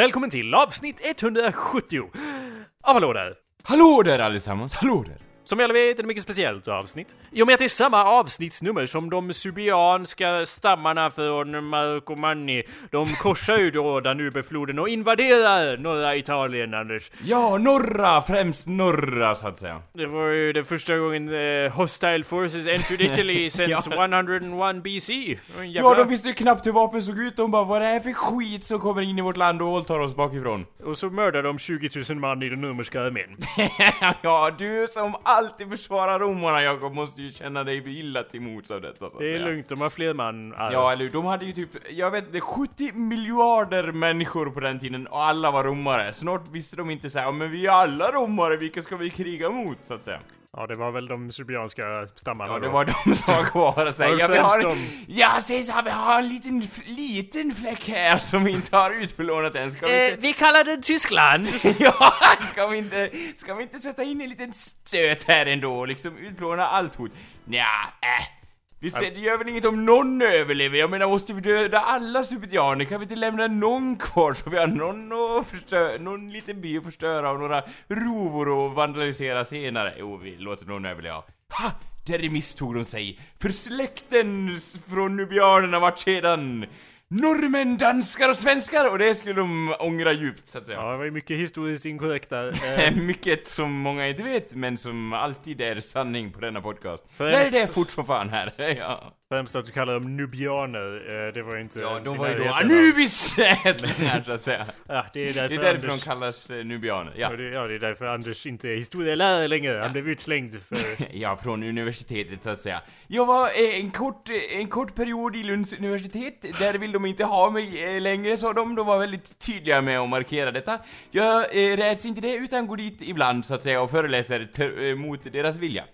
Välkommen till avsnitt 170 av Hallå där! Hallå där allesammans, hallå där! Som alla vet är det ett mycket speciellt avsnitt. I och med att det är samma avsnittsnummer som de subianska stammarna från Marcomanni. De korsar ju då Danubefloden och invaderar norra Italien, Anders. Ja, norra, främst norra så att säga. Det var ju den första gången uh, Hostile Forces entered Italy since Ja. 101 BC. Ja, de visste ju knappt hur vapen såg ut, de bara vad är det här för skit som kommer in i vårt land och våldtar oss bakifrån? Och så mördade de 20 000 man i den romerska armén. ja, du som alltid försvarar romarna Jakob måste ju känna dig illa till mots av detta så att Det är säga. lugnt, de har fler man. arv. Ja, eller hur? De hade ju typ, jag vet inte, 70 miljarder människor på den tiden och alla var romare. Snart visste de inte såhär, men vi är alla romare, vilka ska vi kriga mot? Så att säga. Ja, det var väl de subianska stammarna Ja, det då. var de som var kvar och det ja, vi har, ja, säg så här, vi har en liten, f- liten fläck här som vi inte har utplånat än. Ska vi Eh, inte... vi kallar det Tyskland! Ja, ska vi inte, ska vi inte sätta in en liten stöt här ändå och liksom utplåna allt hot? Nja, äh. Vi ser, det gör väl inget om någon överlever? Jag menar, måste vi döda alla subitianer? Kan vi inte lämna någon kvar så vi har någon att förstöra, någon liten by att förstöra och några rovor att vandalisera senare? Jo, vi låter någon överleva. Ha! Där misstog de sig. För släkten från nubianerna vart sedan norrmän, danskar och svenskar och det skulle de ångra djupt, så att säga. Ja, det var ju mycket historiskt inkorrekt där. Mycket som många inte vet, men som alltid är sanning på denna podcast. Främst- Nej, det är fort som fan här. ja. Främst att du kallar dem nubianer, eh, det var inte ja, de var ju då Anubis-ättlingar, så att säga. Ja, det är därför Det är därför Anders... de kallas eh, nubianer. Ja. Ja, det, ja, det är därför Anders inte är historielärare längre. Han blev utslängd för... ja, från universitetet så att säga. Jag var eh, en kort, en kort period i Lunds universitet, där vill de inte ha mig längre sa de, de var väldigt tydliga med att markera detta. Jag eh, räds inte det, utan går dit ibland så att säga och föreläser mot deras vilja.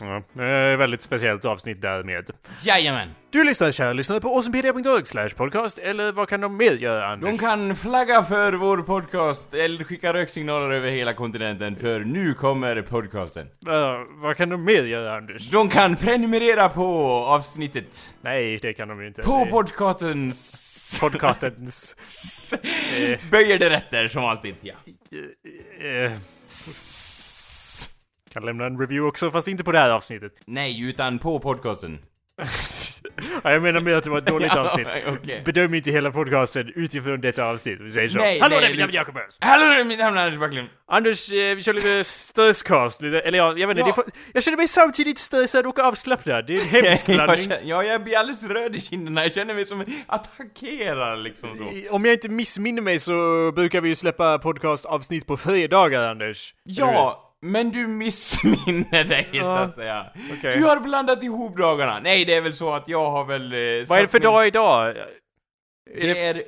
Ja, det är ett väldigt speciellt avsnitt därmed. Jajamän! Du lyssnar, kära lyssnare, på awesomepedia.org slash podcast, eller vad kan de mer göra, Anders? De kan flagga för vår podcast eller skicka röksignaler över hela kontinenten för nu kommer podcasten. Ja, vad kan de mer göra, Anders? De kan prenumerera på avsnittet. Nej, det kan de ju inte. På Det- podcastens... Podcastens... Eh. Böjer det rätter som alltid. Ja. Eh, kan lämna en review också, fast inte på det här avsnittet. Nej, utan på podcasten. Ja, jag menar mer att det var ett dåligt avsnitt. okej. Bedöm inte hela podcasten utifrån detta avsnitt, vi säger så. Nej, Hallå nej, där, mitt namn är Jakob. Hallå, mitt namn är Anders Backlund. Anders, eh, vi kör lite stresscast, eller ja, jag vet inte, Ja. får, jag känner mig samtidigt stressad och avslappnad. Det är en hemsk blandning. ja, jag blir alldeles röd i kinderna. Jag känner mig som attackerad liksom så. Om jag inte missminner mig så brukar vi ju släppa podcastavsnitt på fredagar, Anders. Ja, men du missminner dig så Ja, att säga. okej. Du har blandat ihop dagarna. Nej, det är väl så att jag har väl... Eh, Vad är det för mig- dag idag? Är Det är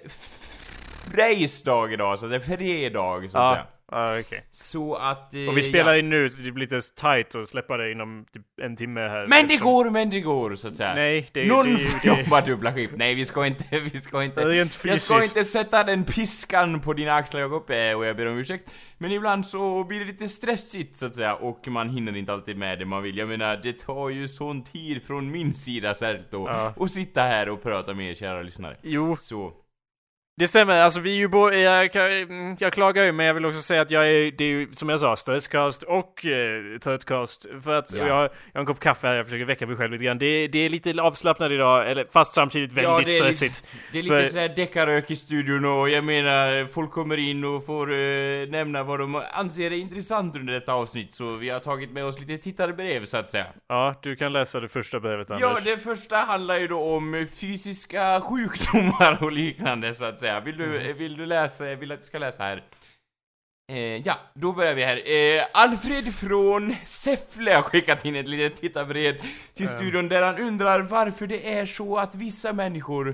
Frejs dag idag, så att säga. Fredag, så att Ja, säga. Ja okej. Så att... Eh, Och vi spelar ja. in nu, så det blir lite tight att släppa det inom typ en timme här. Men det går, men det går, så att säga. Nej, det, Någon det, får jobba dubbla skift. Nej, vi ska inte, vi ska inte... Rent Jag ska fysiskt. inte sätta den piskan på dina axlar Jakob, eh, och jag ber om ursäkt. Men ibland så blir det lite stressigt så att säga, och man hinner inte alltid med det man vill. Jag menar, det tar ju sån tid från min sida särskilt då, Ja. att sitta här och prata med er kära lyssnare. Jo, Så... det stämmer. Alltså vi är ju båda, jag, jag klagar ju men jag vill också säga att jag är, det är ju som jag sa, stresscast och eh, tröttcast. För att Ja. jag, jag har en kopp kaffe här, jag försöker väcka mig själv lite grann. Det, det är lite avslappnat idag, eller fast samtidigt väldigt Ja, det är lite- stressigt. Det är lite För- sådär deckarrök i studion och jag menar, folk kommer in och får eh, nämna vad de anser är intressant under detta avsnitt. Så vi har tagit med oss lite tittarbrev så att säga. Ja, du kan läsa det första brevet Ja, Anders. det första handlar ju då om fysiska sjukdomar och liknande så att säga. Vill du, Mm. vill du läsa, vill att jag ska läsa här? Eh, ja, då börjar vi här. Eh, Alfred från Säffle har skickat in ett litet tittarbrev till studion där han undrar varför det är så att vissa människor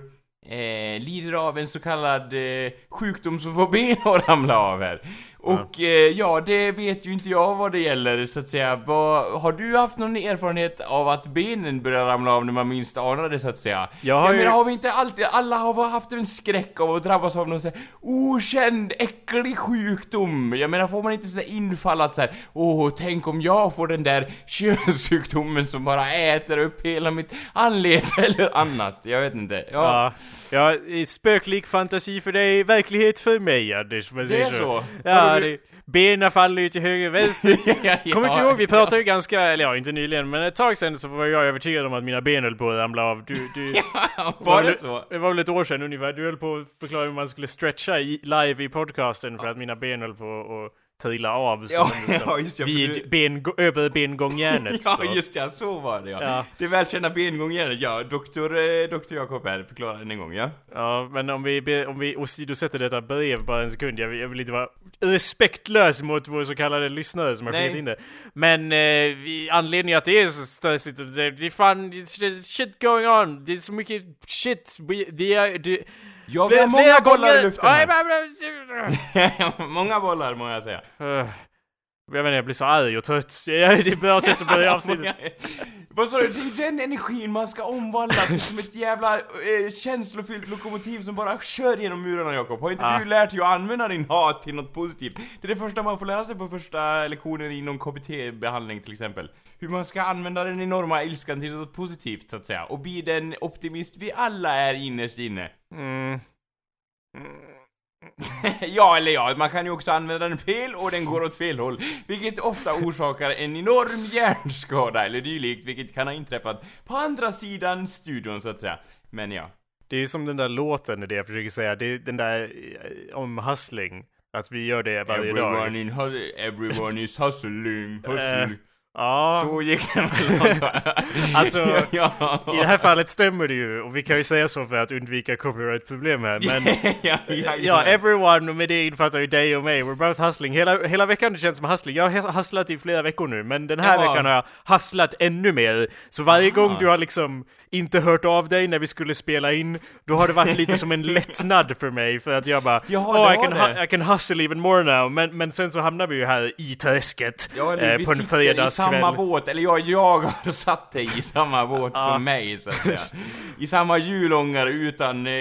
eh, lider av en så kallad eh, sjukdom som får ben att ramla av här. Och eh, ja, det vet ju inte jag vad det gäller så att säga. Vad, har du haft någon erfarenhet av att benen börjar ramla av när man minst anar det så att säga? Jag har jag ju- menar, har vi inte alltid, alla har haft en skräck av att drabbas av någon sån här okänd, äcklig sjukdom. Jag menar, får man inte sådär infall att såhär, åh, tänk om jag får den där könssjukdomen som bara äter upp hela mitt anlete eller annat. Jag vet inte. Ja. Ja. Ja, spöklik fantasi för dig, verklighet för mig Anders. Man Det säger är så? Ja, Det, benen faller ju till höger och vänster. ja, Kommer inte ihåg, vi pratade ju ganska, eller ja inte nyligen, men ett tag sedan så var jag övertygad om att mina ben höll på att ramla av. Du, du, Ja, var det så? Det var väl ett år sedan ungefär, du höll på att förklara hur man skulle stretcha i, live i podcasten för att mina ben höll på att trilla av Ja, som, som, ja, just för vid du- ben, över bengångjärnet. Ja, då. just ja, så var det ja. Ja. Det välkända bengångjärnet, ja. Doktor, eh, doktor Jakob här, förklara än en gång, ja. Ja, men om vi, om vi åsidosätter detta brev bara en sekund. Jag vill, jag vill inte vara respektlös mot vår så kallade lyssnare som har skickat in det. Men eh, vi, anledningen att det är så stressigt det, är fan, det shit going on. Det är så mycket shit. Vi, vi är, det, Ja, vi har många bollar i luften här. många bollar, må jag säga. Jag vet inte, jag blir så arg och trött. Det är ett bra sätt att börja avsnittet. Vad sa du? Det är den energin man ska omvandla till som ett jävla eh, känslofyllt lokomotiv som bara kör genom murarna Jakob. Har inte Ah. du lärt dig att använda din hat till något positivt? Det är det första man får lära sig på första lektionen inom KBT-behandling till exempel. Hur man ska använda den enorma ilskan till något positivt så att säga. Och bli den optimist vi alla är innerst inne. Mm. ja, eller ja, man kan ju också använda den fel och den går åt fel håll. Vilket ofta orsakar en enorm hjärnskada eller dylikt, vilket kan ha inträffat på andra sidan studion så att säga. Men ja. Det är ju som den där låten, det jag försöker säga. Det är den där eh, om hustling. Att vi gör det varje dag. Everyone, in hu- everyone is hustling, hustling. Ja, Så gick den väl Alltså, ja. i det här fallet stämmer det ju. Och vi kan ju säga så för att undvika copyright-problem här. Men ja, ja, ja, everyone med det infattar ju dig och mig. We're both hustling. Hela, hela veckan det känns som hustling. Jag har hustlat i flera veckor nu. Men den här veckan har jag hustlat ännu mer. Så varje gång du har liksom inte hört av dig när vi skulle spela in. Då har det varit lite som en lättnad för mig. För att jag bara, oh, det I, can det." hu- I can hustle even more now. Men, men sen så hamnar vi ju här i träsket. Eh, på en fredagskväll. Samma båt, eller ja, jag har satt dig i samma båt Ja. som mig så att säga. I samma hjulångar utan eh,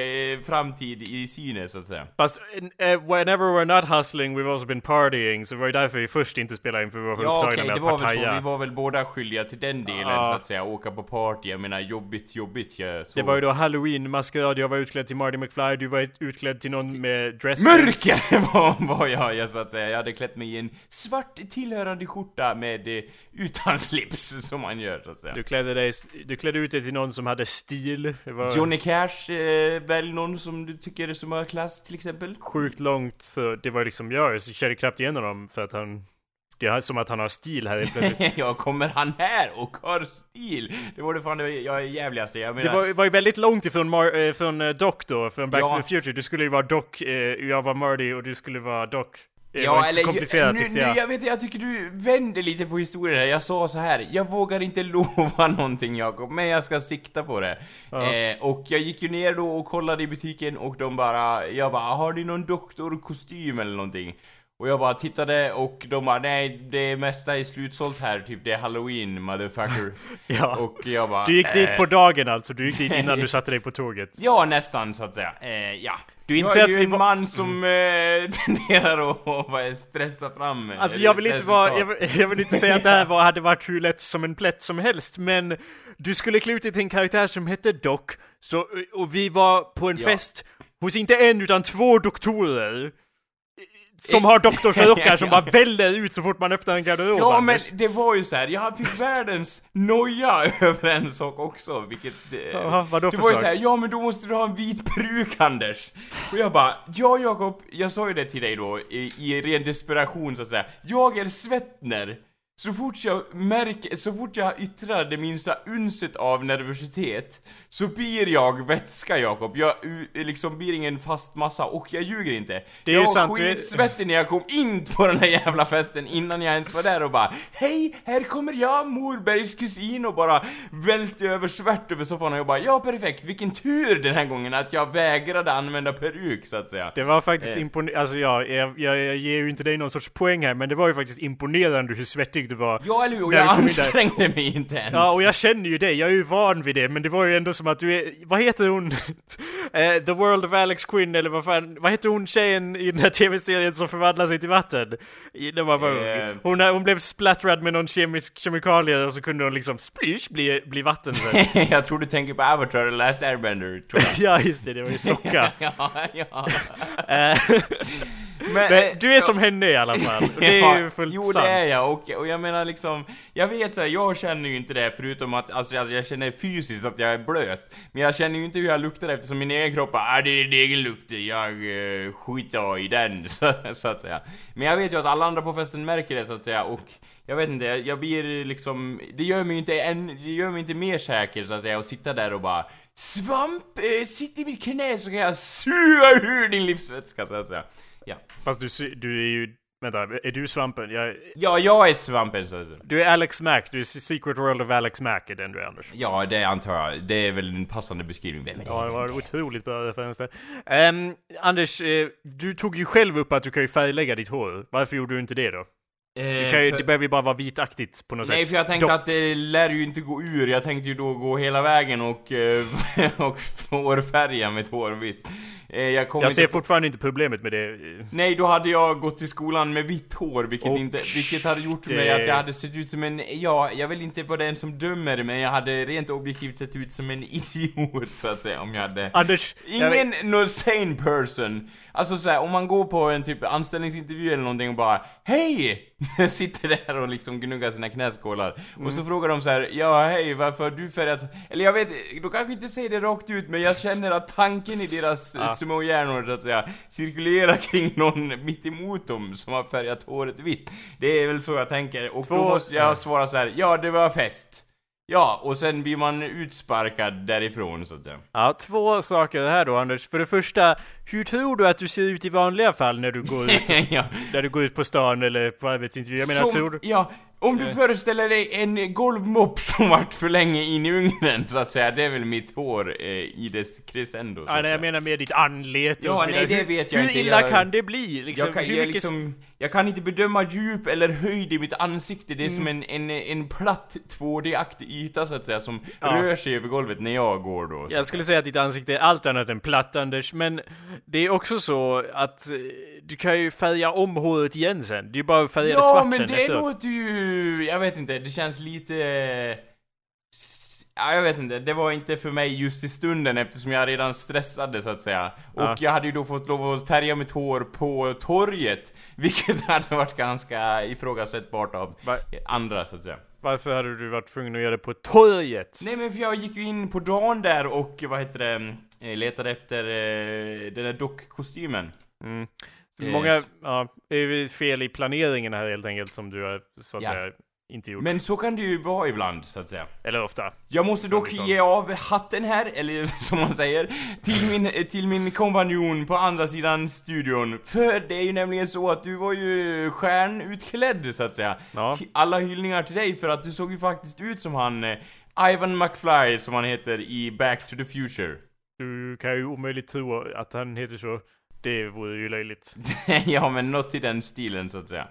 framtid i syne så att säga. Fast eh, whenever we're not hustling we've also been partying, så det var ju därför vi först inte spelade in för vi var för Ja upptagna okej, med att var väl så. Vi var väl båda skyldiga till den delen Ja. så att säga. Åka på party, jag menar jobbigt, jobbigt ja, så. Det var ju då halloween-maskerad, jag var utklädd till Marty McFly, du var utklädd till någon med dress Mörker var, var jag, jag så att säga. Jag hade klätt mig i en svart tillhörande skjorta med eh, utan slips som man gör så att säga. Du klädde, dig, du klädde ut dig till någon som hade stil. Var Johnny Cash, eh, välj någon som du tycker är som har klass till exempel. sjukt långt för, det var liksom jag, jag kände knappt igen honom för att han... Det är som att han har stil här plötsligt. ja, kommer han här och har stil? Det var det fan det jag är jävligaste, jag menar... Det var, var ju väldigt långt ifrån Mar- eh, från eh, Doc då, från Back Ja. to the Future. Du skulle ju vara Doc, eh, jag var Marty och du skulle vara Doc. Det var Ja, inte så eller komplicerat nu, tyckte nu, jag. jag vet jag tycker du vänder lite på historien här. Jag sa så här. jag vågar inte lova någonting Jakob, men jag ska sikta på det. Ja. Eh, och jag gick ju ner då och kollade i butiken och de bara, jag bara, har ni någon doktorkostym eller någonting? Och jag bara tittade och de bara, nej det mesta är slutsålt här, typ det är halloween motherfucker. Ja. Och jag bara, Du gick dit eh, på dagen alltså, du gick dit innan du satte dig på tåget. Ja, nästan så att säga. Eh, ja. Du jag inser är att ju vi en var- man som eh, tenderar att vad är, stressa fram eh, Alltså jag vill inte vara, jag vill, jag vill inte säga att det här var, hade varit hur lätt som en plätt som helst, men du skulle klä ut dig till en karaktär som hette Doc, så, och vi var på en Ja. fest hos inte en utan två doktorer. Som har doktorsrockar som bara väller ut så fort man öppnar en garderob Ja men det var ju så här. jag fick världens noja över en sak också, vilket... Eh, Jaha, vadå det för var ju sak? så här, ja men då måste du ha en vit peruk Anders. Och jag bara, ja Jakob, jag sa ju det till dig då, i, i ren desperation så att säga. Jag är Svettner. Så fort jag märker, så fort jag yttrar det minsta unset av nervositet så blir jag vätska Jakob. Jag liksom blir ingen fast massa och jag ljuger inte. Det är ju jag sant, var du är- skitsvettig när jag kom in på den här jävla festen innan jag ens var där och bara Hej, här kommer jag, Morbergs kusin och bara välte över svärt över soffan och jag bara Ja perfekt, vilken tur den här gången att jag vägrade använda peruk så att säga. Det var faktiskt Eh. imponerande, alltså ja, jag, jag, jag ger ju inte dig någon sorts poäng här, men det var ju faktiskt imponerande hur svettig du var. Ja, eller hur? Och jag ansträngde mig inte ens. Ja, och jag känner ju dig, jag är ju van vid det, men det var ju ändå som att du är, vad heter hon? Eh, The World of Alex Quinn, eller vad fan, vad heter hon tjejen i den här tv-serien som förvandlar sig till vatten? När man var Eh. ung. Hon, hon blev splattrad med någon kemisk kemikalie och så kunde hon liksom splish bli, bli vatten sen. jag tror du tänker på Avatar, The Last Airbender, tror jag. ja, just det, det var ju socka. ja, ja. Eh, Men, men eh, du är som henne i alla fall, det är ju fullt Jo, sant. det är jag, och, och jag menar liksom, jag vet så här, jag känner ju inte det förutom att, alltså, alltså jag känner fysiskt att jag är blöt. Men jag känner ju inte hur jag luktar eftersom min egen kropp bara, ah, det är din egen lukt, jag uh, skitar i den, så, så att säga. Men jag vet ju att alla andra på festen märker det så att säga, och jag vet inte, jag blir liksom, det gör mig inte än, det gör mig inte mer säker så att säga, att sitta där och bara Svamp, eh, sitt i mitt knä så kan jag suga ur din livsvätska så att säga. Ja. Fast du, du är ju, vänta, är du svampen? Jag, Ja, jag är svampen så att säga. du är Alex Mack, du är Secret World of Alex Mack, är den du är Anders. Ja, det antar jag. Det är väl en passande beskrivning. Vem är det? Ja, det var otroligt bra referens där. Ehm, Anders, eh, du tog ju själv upp att du kan ju färglägga ditt hår. Varför gjorde du inte det då? Du kan ju, för- Det behöver ju bara vara vitaktigt på något Nej, sätt. för jag tänkte Dock- att det lär ju inte gå ur. Jag tänkte ju då gå hela vägen och, eh, och hårfärga mitt hår vitt. Eh, Jag Jag ser inte... fortfarande inte problemet med det. Nej, då hade jag gått till skolan med vitt hår, vilket, Och inte, vilket hade gjort det- mig att jag hade sett ut som en, ja, jag vill inte vara den som dömer, men jag hade rent objektivt sett ut som en idiot, så att säga, om jag hade... Anders, jag Ingen no sane person. Alltså såhär, om man går på en typ anställningsintervju eller någonting och bara Hej! Sitter där och liksom gnuggar sina knäskålar. Och så frågar de så här: Ja hej, varför har du färgat... Eller jag vet, de kanske inte säger det rakt ut men jag känner att tanken i deras Ja. små hjärnor så att säga cirkulerar kring någon mitt emot dem som har färgat håret vitt. Det är väl så jag tänker. Och Två- då måste jag svara så här: Ja, det var fest. Ja, och sen blir man utsparkad därifrån så att säga. Ja, två saker här då Anders. För det första, hur tror du att du ser ut i vanliga fall när du går ut, ja. när du går ut på stan eller på arbetsintervju? Jag menar, som, tror du... Ja, om du Eh. föreställer dig en golvmopp som varit för länge in i ugnen så att säga, det är väl mitt hår eh, i dess crescendo. Ja, nej, jag menar med ditt anlete Ja, och så nej, vidare. det Hur- vet jag Hur inte. illa Jag- kan det bli? Liksom, jag, kan, hur mycket... liksom, jag kan inte bedöma djup eller höjd i mitt ansikte, det är som en, en, en platt 2D-aktig yta så att säga som Ja. rör sig över golvet när jag går då. Jag skulle säga att ditt ansikte är allt annat än platt Anders, men det är också så att eh, du kan ju färga om håret igen sen. Det är ju bara att färga det Ja, svart men sen det efteråt. låter ju... Jag vet inte, det känns lite... Ja, jag vet inte, det var inte för mig just i stunden eftersom jag redan stressade så att säga. Och Ja. jag hade ju då fått lov att färga mitt hår på torget, vilket hade varit ganska ifrågasättbart av Va- andra så att säga. Varför hade du varit tvungen att göra det på torget? Nej men för jag gick ju in på dagen där och vad heter det, eh, letade efter eh, den där dockkostymen. Mm. Eh, Många, ja, det är fel i planeringen här helt enkelt som du har så att Ja. säga inte gjort. Men så kan det ju vara ibland så att säga. Eller ofta. Jag måste dock ge av hatten här, eller som man säger, till min, till min kompanjon på andra sidan studion. För det är ju nämligen så att du var ju stjärnutklädd så att säga. Ja. Alla hyllningar till dig för att du såg ju faktiskt ut som han eh, Ivan McFly som han heter i Back to the Future. Du kan ju omöjligt tro att han heter så. Det vore ju löjligt. ja men något i den stilen så att säga.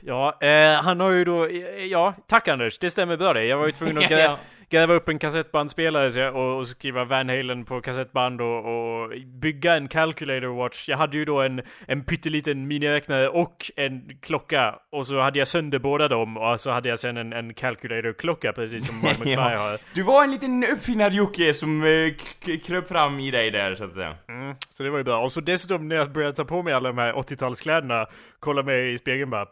Ja, eh, han har ju då, eh, ja, tack Anders, det stämmer bra det. Jag var ju tvungen att grä, Ja. Gräva upp en kassettbandspelare och, och skriva Van Halen på kassettband och, och bygga en calculator watch. Jag hade ju då en, en pytteliten miniräknare och en klocka och så hade jag sönder båda dem och så hade jag sen en, en calculator-klocka precis som Mark McFly Ja. har. Du var en liten uppfinnar-Jocke som eh, kröp fram i dig där så att säga. Mm, så det var ju bra. Och så dessutom när jag började ta på mig alla de här 80-talskläderna, kolla mig i spegeln bara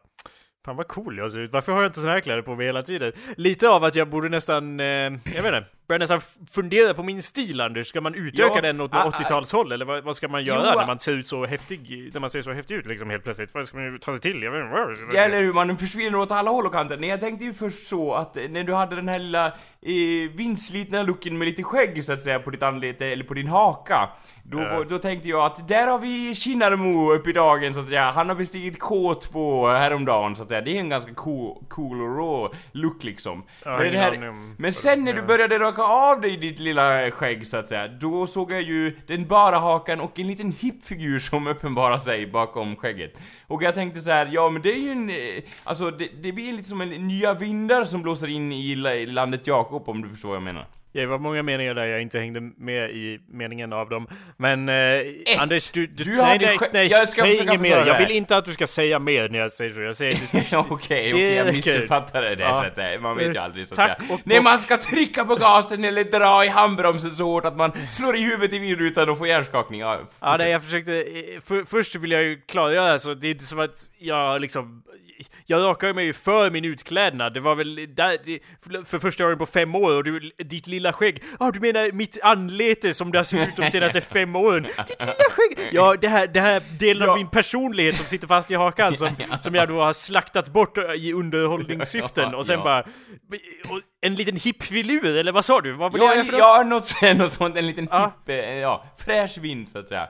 Fan vad cool jag ser ut, varför har jag inte såna här kläder på mig hela tiden? Lite av att jag borde nästan, eh, jag vet inte, börja nästan fundera på min stil Anders. Ska man utöka Ja, den åt ah, ah. 80-talshåll eller vad, vad ska man göra Jo, när ah. man ser ut så häftig, när man ser så häftig ut liksom helt plötsligt? Vad ska man ju ta sig till? Jag vet inte. Ja, eller hur, man försvinner åt alla håll och kanter. Nej, jag tänkte ju först så att eh, när du hade den här lilla eh, vindslitna looken med lite skägg så att säga på ditt anlete, eller på din haka. Då, Ja. då tänkte jag att där har vi Kinnarmo upp i dagen så att säga. Han har bestigit K2 häromdagen så att säga. Det är en ganska cool, cool och raw look liksom. Ja, men, här, men sen när du började då skaka av dig ditt lilla skägg så att säga, då såg jag ju den bara hakan och en liten hippfigur som uppenbarar sig bakom skägget. Och jag tänkte så här, ja men det är ju en, eh, alltså det, det blir lite som en nya vindar som blåser in i landet Jakob om du förstår vad jag menar. Ja, det var många meningar där jag inte hängde med i meningen av dem. Men eh, Anders, du... du, Du nej, nej, nej, Jag ska säg inget mer. Jag vill inte att du ska säga mer när jag säger så. Jag säger... Ja, Okej, Det okej, jag missuppfattade det Ja. så att. Man vet ju aldrig så Tack och- Nej, man ska trycka på gasen eller dra i handbromsen så hårt att man slår i huvudet i vindrutan och får hjärnskakning. Ja, Ja, nej, jag försökte... eh, För, först vill jag ju klargöra så det är inte som att jag liksom... Jag rakade mig ju för min utklädnad. Det var väl där, för första gången på fem år och du, ditt lilla skägg. Ja, du menar mitt anlete som det har sett ut de senaste fem åren? Ditt lilla skägg! Ja, det här, det här delen Ja. av min personlighet som sitter fast i hakan som, som jag då har slaktat bort i underhållningssyften och sen bara... Och en liten hippfilur, eller vad sa du? Vad Ja, en, ja något, något sånt, en liten Ja. hipp, eh, ja, fräsch vind så att säga.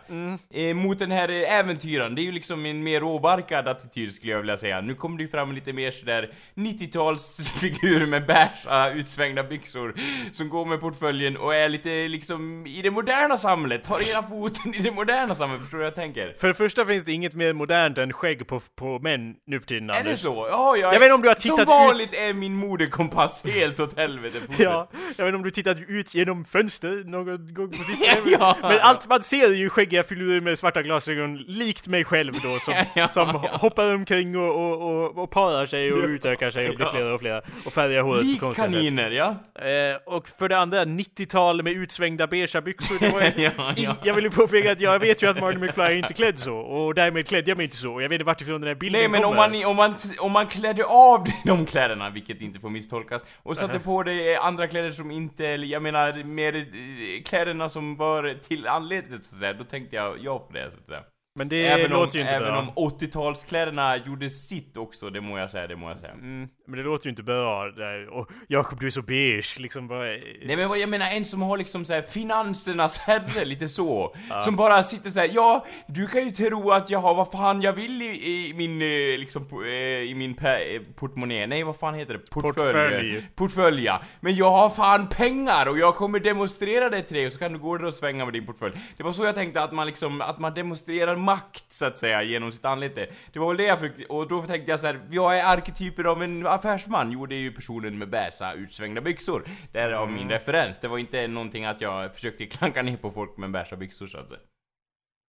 Eh, mot den här eh, äventyraren, det är ju liksom en mer råbarkad attityd skulle jag vilja säga. Nu kommer det ju fram lite mer sådär 90-talsfigur med bärsa utsvängda byxor som går med portföljen och är lite liksom i det moderna samhället, har ena foten i det moderna samhället, förstår du vad jag tänker? För det första finns det inget mer modernt än skägg på, på män nu för tiden, Är det Anders. så? Ja, jag, Jag vet inte om du har tittat Som ut- vanligt är min modekompass helt åt helvete. Ja, jag vet inte om du tittat ut genom fönster någon gång på sistone. Ja. Men allt man ser är ju skäggiga filurer med svarta glasögon, likt mig själv då, som, Ja, som ja. hoppar omkring och, och, och, och parar sig och utökar sig och blir fler och fler. Och färgar håret på konstiga sätt. Likkaniner, ja. Eh, och för det andra, 90-tal med utsvängda beigea byxor. Det var Ja, ja. Jag vill ju påpeka att jag vet ju att Martin McFly är inte klädd så, och därmed klädde jag mig inte så. Och jag vet inte vart ifrån den här bilden Nej men om man, om, man, om man klädde av de kläderna, vilket inte får misstolkas, och satte på dig andra kläder som inte, jag menar mer eh, kläderna som var till anledningen så att säga, då tänkte jag ja på det så att säga. Men det även om, låter ju inte även bra. om 80-talskläderna gjorde sitt också, det må jag säga, det må jag säga. Mm, men det låter ju inte bra. Och Jakob, du är så beige, liksom bara... Nej men vad jag menar en som har liksom såhär finansernas herre, lite så. Som bara sitter såhär, ja, du kan ju tro att jag har vad fan jag vill i, i min, eh, liksom, eh, i min eh, portmonnä. Nej, vad fan heter det? Portfölj. Portfölj. Portfölj, ja. Men jag har fan pengar och jag kommer demonstrera det till dig och så kan du gå där och svänga med din portfölj. Det var så jag tänkte att man liksom, att man demonstrerar makt så att säga genom sitt anlete. Det var väl det jag försökte, och då tänkte jag så här, jag är arketyper av en affärsman. Jo, det är ju personen med bäsa utsvängda byxor. Därav min referens. Det var inte någonting att jag försökte klanka ner på folk med bäsa byxor så att säga.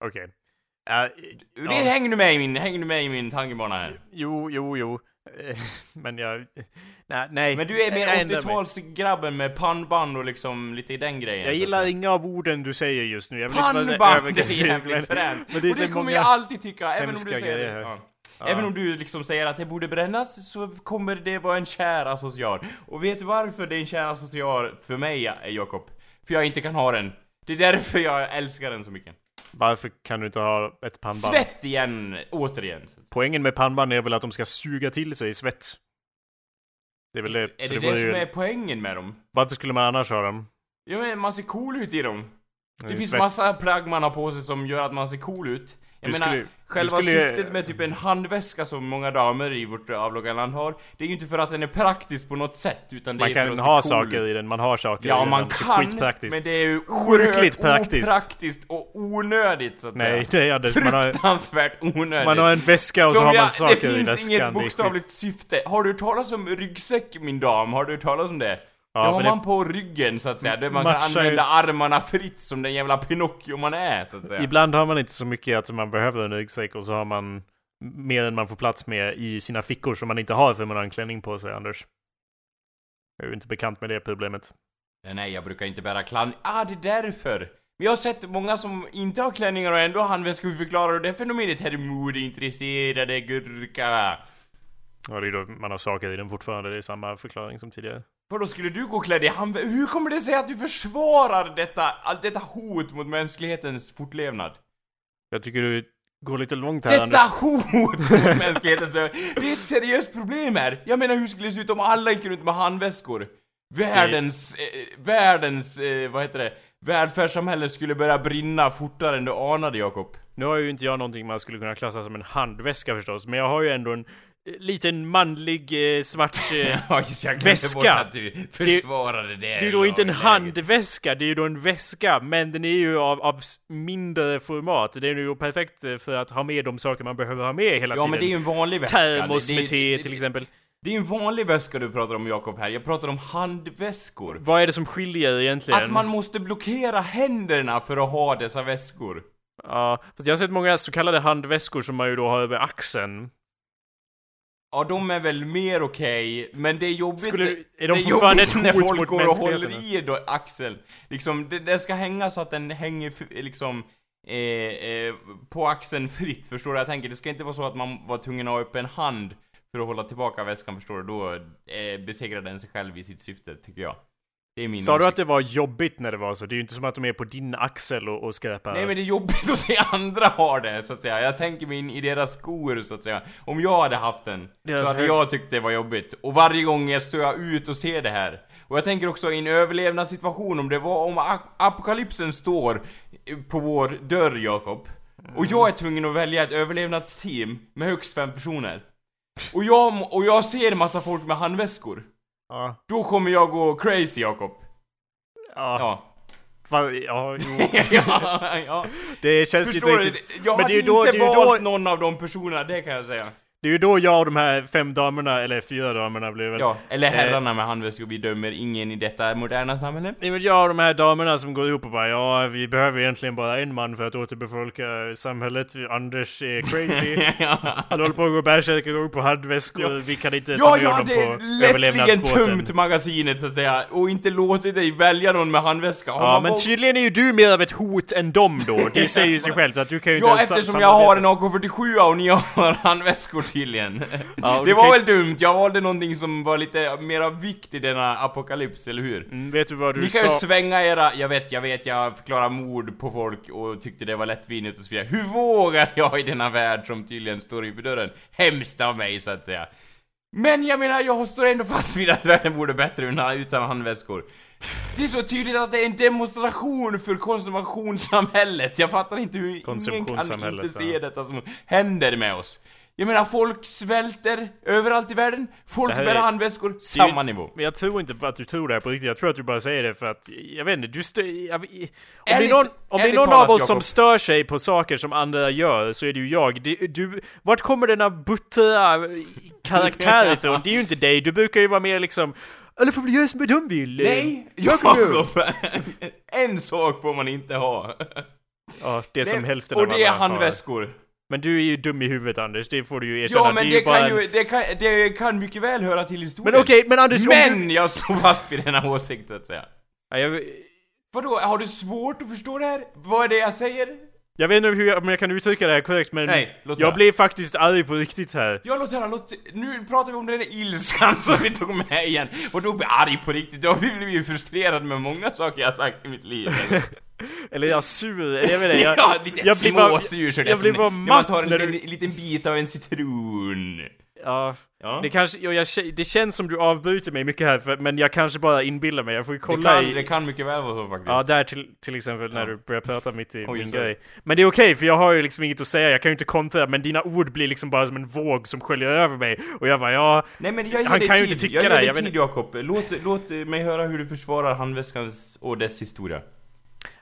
Okej. Ja, Det ja. hänger du med i min, hänger du med i min tankebana här? Jo, jo, jo. Men jag... Nej, nej. Men du är mer Jag ändrar mig. 80-talsgrabben med pannband och liksom lite i den grejen. Jag så att gilla säga. inga av orden du säger just nu. Jag vill inte vara Pannband är jävligt fränt! det och det kommer många jag alltid tycka, även om du säger det. Ja. Ja. Även om du liksom säger att det borde brännas så kommer det vara en kär associar. Och vet du varför det är en kär associar för mig, Jakob? För jag inte kan ha den. Det är därför jag älskar den så mycket. Varför kan du inte ha ett pannband? Svett igen, återigen. Poängen med pannband är väl att de ska suga till sig svett? Det är väl det. Är det det det som ju... är poängen med dem? Varför skulle man annars ha dem? Ja men man ser cool ut i dem. Det Det finns svett. massa plagg man har på sig som gör att man ser cool ut. Jag Du menar, skulle- själva skulle- syftet med typ en handväska som många damer i vårt avlånga land har, det är ju inte för att den är praktisk på något sätt, utan det Man är för kan ha cool saker i den, man har saker i Ja, den. man det är kan, men det är ju Sjukligt praktiskt. opraktiskt och onödigt så att Nej, säga. det är. Man har, Fruktansvärt onödigt. man har en väska och så Som har man jag- saker Det i finns väskan. inget Det är bokstavligt syfte. Har du hört talas om ryggsäck min dam? Har du hört talas om det? Ja, det har men det- man på ryggen så att säga, där man kan använda ut- armarna fritt som den jävla Pinocchio man är så att säga. Ibland har man inte så mycket att man behöver en ryggsäck och så har man mer än man får plats med i sina fickor som man inte har för man har en klänning på sig, Anders. Jag är inte bekant med det problemet. Nej, jag brukar inte bära klänning. Ah, det är därför! Men jag har sett många som inte har klänningar och ändå har handväskor, hur förklarar det fenomenet, herr modeintresserade gurka? Ja, det är då man har saker i den fortfarande. Det är samma förklaring som tidigare. Vadå, skulle du gå klädd i handväska? Hur kommer det sig att du försvarar detta, allt detta hot mot mänsklighetens fortlevnad? Jag tycker du går lite långt här, Detta Anders. hot mot mänsklighetens Det är ett seriöst problem här! Jag menar, hur skulle det se ut om alla gick runt med handväskor? Världens, eh, världens, eh, vad heter det? Välfärdssamhälle skulle börja brinna fortare än du anade, Jakob. Nu har ju inte jag någonting man skulle kunna klassa som en handväska förstås, men jag har ju ändå en liten manlig eh, svart... Eh, Ja, jag Väska. att du försvarade det. det är då inte en lagläget. handväska, det är ju då en väska, men den är ju av, av mindre format. Det är ju perfekt för att ha med de saker man behöver ha med hela Ja, tiden. men det är ju en vanlig väska. Termos med te till exempel. Det är ju en vanlig väska du pratar om Jakob här. Jag pratar om handväskor. Vad är det som skiljer egentligen? Att man måste blockera händerna för att ha dessa väskor. Ja, fast jag har sett många så kallade handväskor som man ju då har över axeln. Ja, de är väl mer okej, men det är jobbigt... Skulle- är de det är jobbigt när folk går och håller i då axeln. Liksom, det, det ska hänga så att den hänger liksom eh, eh, på axeln fritt, förstår du? Jag tänker, det ska inte vara så att man var tvungen att ha upp en hand för att hålla tillbaka väskan, förstår du? Då eh, besegrar den sig själv i sitt syfte, tycker jag. Det Sa du att det var jobbigt när det var så? Det är ju inte som att de är på din axel och, och skräpar. Nej men det är jobbigt att se andra ha det, så att säga. Jag tänker mig in i deras skor, så att säga. Om jag hade haft den, Deras så hade hög- jag tyckt det var jobbigt. Och varje gång jag står ut och ser det här. Och jag tänker också i en överlevnadssituation, om det var om apokalypsen står på vår dörr, Jakob. Och jag är tvungen att välja ett överlevnadsteam med högst fem personer. Och jag, och jag ser massa folk med handväskor. Ja. Då kommer jag gå crazy, Jakob. Ja. Ja. Ja, jo. ja, ja. Det känns ju Förstår inte du? riktigt. Jag Men hade det är ju då, det inte är ju valt då, någon av de personerna, det kan jag säga. Det är ju då jag och de här fem damerna, eller fyra damerna blir väl. Ja, eller herrarna med handväskor, vi dömer ingen i detta moderna samhälle. Nej men jag och de här damerna som går ihop och bara ja, vi behöver egentligen bara en man för att återbefolka samhället. Anders är crazy. Han håller på att gå bärsärkar, går upp på handväskor, vi kan inte ta Ja, med jag honom på överlevnadsbåten. tömt magasinet så att säga, och inte låtit dig välja någon med handväska. Har Ja men valt- tydligen är ju du mer av ett hot än dem då. Det säger ju sig självt att du kan ju inte Ja, eftersom jag har en samarbeta. AK47 och ni har handväskor tydligen. Ja, det var kan- väl dumt, jag valde någonting som var lite mer vikt i denna apokalyps, eller hur? Mm, vet du vad du Ni kan ju sa? svänga era, jag vet, jag vet, jag förklarar mord på folk och tyckte det var lättvindigt och så vidare. Hur vågar jag i denna värld som tydligen står inför dörren? Hemskt av mig, så att säga. Men jag menar, jag står ändå fast vid att världen borde bättre utan, handväskor. Det är så tydligt att det är en demonstration för konsumtionssamhället. Jag fattar inte hur ingen kan inte se detta som händer med oss. Jag menar, folk svälter överallt i världen. Folk Det bär är- handväskor, Det är samma ju- nivå. Men jag tror inte att du tror det här på riktigt. Jag tror att du bara säger det för att, jag vet inte, du stör... Jag, om det är någon, om det är någon av oss som Jakob. stör sig på saker som andra gör så är det ju jag. Det, du, vart kommer denna buttra karaktär ifrån? Det är ju inte dig. Du brukar ju vara mer liksom alla får väl göra som de vill. Nej, Jakob! Jakob! en sak får man inte ha. Ja, det är som Det- hälften Och av det är alla har. handväskor. Men du är ju dum i huvudet Anders, det får du ju erkänna. Ja, men det, ju bara kan en- ju, det, kan, det kan mycket väl höra till historien. Men okej, men Anders Men du... jag står fast vid denna åsikt, så att säga. Ja, jag, Vadå, har du svårt att förstå det här? Vad är det jag säger? Jag vet inte hur jag, om jag kan uttrycka det här korrekt men Nej, låt jag höra. blir faktiskt arg på riktigt här. Ja, låt höra, låt... Nu pratar vi om den där ilskan som vi tog med igen. Och då blir jag arg på riktigt. Jag har blivit frustrerad med många saker jag har sagt i mitt liv. Eller jag sur, jag vet inte, jag, ja, lite jag blir bara- är jag blir bara när matt tar en när liten, liten bit av en citron. Ja, Ja. det kanske, ja, jag, det känns som du avbryter mig mycket här för, men jag kanske bara inbillar mig, jag får ju Det kolla kan, i... det kan mycket väl vara så faktiskt. Ja, där till, till exempel när Ja. du börjar prata mitt i Oj, min sorry. grej. Men det är okej, för jag har ju liksom inget att säga, jag kan ju inte kontra, men dina ord blir liksom bara som en våg som sköljer över mig. Och jag bara, ja... Nej men jag ger Han dig kan ju tid. inte tycka jag ger det, dig jag tid Jakob. Låt, låt mig höra hur du försvarar handväskans och dess historia.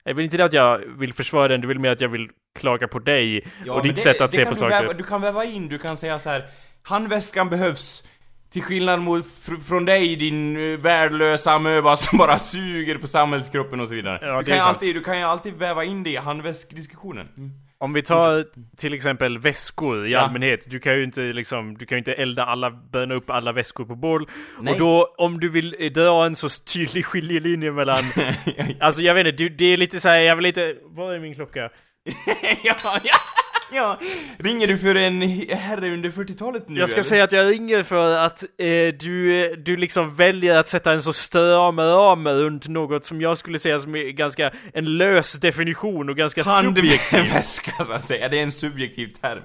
Jag vill inte det att jag vill försvara den, du vill mer att jag vill klaga på dig och men ditt det- sätt att det se på saker. Väva, du kan väva in, du kan säga så här. Handväskan behövs. Till skillnad mot fr- från dig din uh, värdelösa amöba som bara suger på samhällskroppen och så vidare. Ja, du, kan alltid, du kan ju alltid väva in det i handväskdiskussionen. Mm. Om vi tar till exempel väskor i Ja. allmänhet. Du kan ju inte liksom, du kan ju inte elda alla, bränna upp alla väskor på bål. Nej. Och då, om du vill eh, dra en så tydlig skiljelinje mellan... alltså jag vet inte, du, det är lite så här, jag vill inte... Vad är min klocka? ja, ja, ja. Ringer du för en herre under 40-talet nu Jag ska eller? säga att jag ringer för att eh, du, eh, du liksom väljer att sätta en så stram ram runt något som jag skulle säga som är ganska en lös definition och ganska subjektiv. Handväska så att säga, det är en subjektiv term.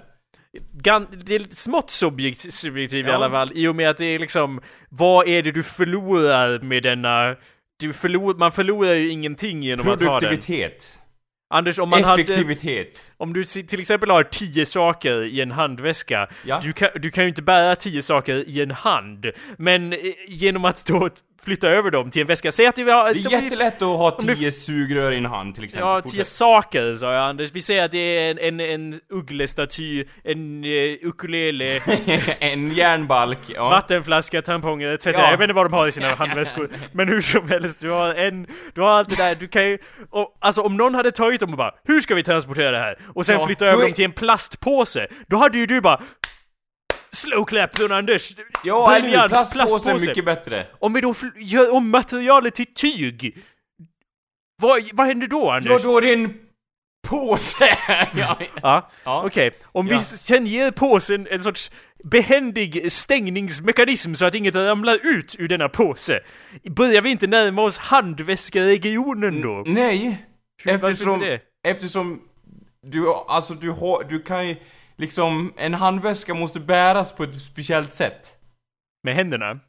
Gan, det är smått subjekt, subjektiv i Ja. alla fall, i och med att det är liksom, vad är det du förlorar med denna... Du förlor, man förlorar ju ingenting genom att ha den. Produktivitet. Anders, om man hade... Effektivitet. Om du till exempel har tio saker i en handväska, Ja. du, kan, du kan ju inte bära tio saker i en hand. Men eh, genom att då flytta över dem till en väska, säg att vi har... Det är vi- jättelätt att ha tio sugrör i en hand till exempel. Ja, tio saker sa jag Anders. Vi säger att det är en, en, en ugglestaty, en uh, ukulele, en järnbalk, ja. vattenflaska, tamponger etc. Ja. Jag vet inte vad de har i sina handväskor. Men hur som helst, du har en, du har allt det där, du kan ju... Och, alltså om någon hade tagit dem och bara Hur ska vi transportera det här? Och sen Ja, flytta över är- dem till en plastpåse. Då hade ju du bara Slow clap från Anders! Ja, eller hur? Plastpåse är mycket bättre. Om vi då gör om materialet till tyg vad, vad händer då Ja, Anders? då är det en påse! ja. Ja, Ja. okej. Om vi Ja. sen ger påsen en sorts behändig stängningsmekanism så att inget ramlar ut ur denna påse. Börjar vi inte närma oss handväskeregionen då? Nej. Varför Eftersom, eftersom du, alltså du har, du kan ju liksom, en handväska måste bäras på ett speciellt sätt. Med händerna?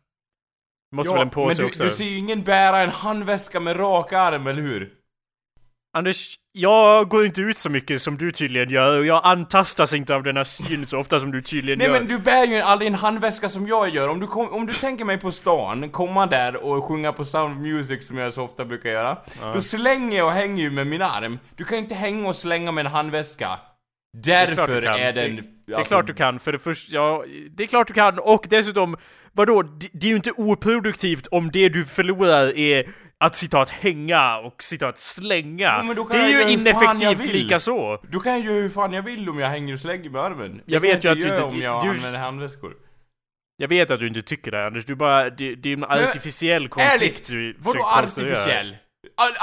Måste väl en påse men du, också? du ser ju ingen bära en handväska med rak arm, eller hur? Anders, jag går inte ut så mycket som du tydligen gör och jag antastas inte av denna syn så ofta som du tydligen Nej gör. men du bär ju aldrig en handväska som jag gör. Om du, kom, om du tänker mig på stan, komma där och sjunga på Sound of Music som jag så ofta brukar göra. Då slänger jag och hänger ju med min arm. Du kan ju inte hänga och slänga med en handväska. Därför kan. är, den... Det, det är klart du kan, för det första, ja, det är klart du kan och dessutom, vadå, det, det är ju inte oproduktivt om det du förlorar är att citat hänga och citat slänga. Kan det är jag ju jag ineffektivt vill. lika så. Då kan jag göra hur fan jag vill om jag hänger och slänger med armen. Jag kan vet ju att du inte- om jag du- använder handväskor. Jag vet att du inte tycker det Anders, du bara, det, det är en artificiell konflikt Ärligt! du Vadå artificiell?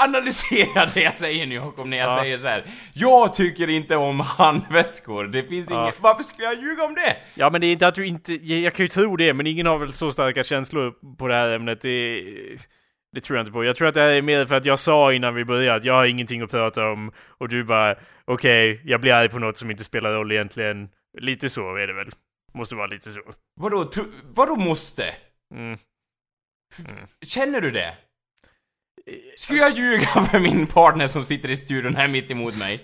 Analysera det jag säger nu Jakob, när jag Ja. säger så här. Jag tycker inte om handväskor, det finns Ja. inget... Varför skulle jag ljuga om det? Ja men det är inte att du inte, jag, kan ju tro det, men ingen har väl så starka känslor på det här ämnet. Det, det tror jag inte på. Jag tror att det här är mer för att jag sa innan vi började att jag har ingenting att prata om och du bara okej, jag blir arg på något som inte spelar roll egentligen. Lite så är det väl. Måste vara lite så. Vadå, vadå måste? Mm. Känner du det? Skulle jag ljuga för min partner som sitter i studion här mitt emot mig?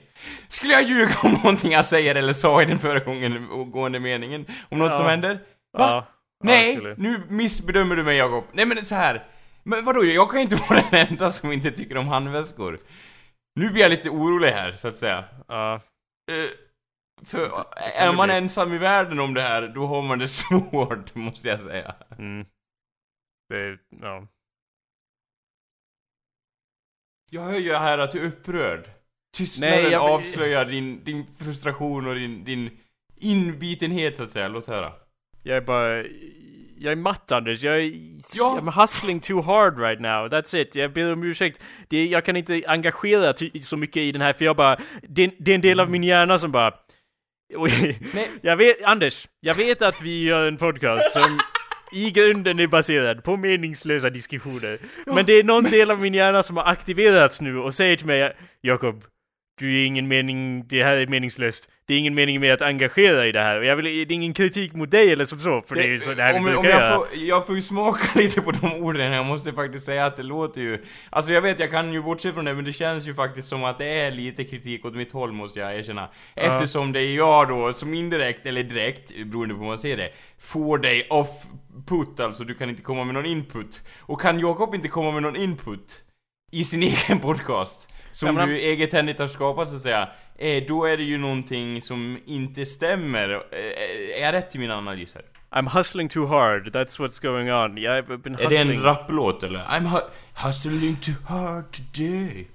Skulle jag ljuga om någonting jag säger eller sa i den föregående meningen? Om något Ja. som händer? Va? Ja. Nej, Ja, nu missbedömer du mig Jakob. Nej men så här. Men vadå, jag kan inte vara den enda som inte tycker om handväskor. Nu blir jag lite orolig här, så att säga. Ja. Eh, för är man ensam i världen om det här, då har man det svårt, måste jag säga. Mm. Det, ja. Jag hör ju här att du är upprörd. Tystnaden Nej, jag- avslöjar din, din frustration och din, din inbitenhet, så att säga. Låt höra. Jag är bara... Jag är matt Anders, jag är... Ja. I'm hustling too hard right now, that's it. Jag ber om ursäkt. Det, jag kan inte engagera så mycket i den här för jag bara... Det, det är en del av min hjärna som bara... Jag vet, Anders, jag vet att vi gör en podcast som i grunden är baserad på meningslösa diskussioner. Men det är någon del av min hjärna som har aktiverats nu och säger till mig Jakob, du är ingen mening, det här är meningslöst. Det är ingen mening med att engagera i det här. Jag vill, det är ingen kritik mot dig eller som så, för det, är ju så det här vi om, brukar om göra. jag, får, jag får ju smaka lite på de orden, jag måste faktiskt säga att det låter ju... Alltså jag vet, jag kan ju bortse från det, men det känns ju faktiskt som att det är lite kritik åt mitt håll, måste jag erkänna. Eftersom det är jag då, som indirekt, eller direkt, beroende på hur man ser det, får dig off put, alltså du kan inte komma med någon input. Och kan Jakob inte komma med någon input i sin egen podcast, som Ja, men- du egenhändigt har skapat så att säga, eh, då är det ju någonting som inte stämmer. Eh, är jag rätt i min analys här? I'm hustling too hard, that's what's going on. I've been Är det hustling... en rapplåt eller? I'm hu- hustling too hard today.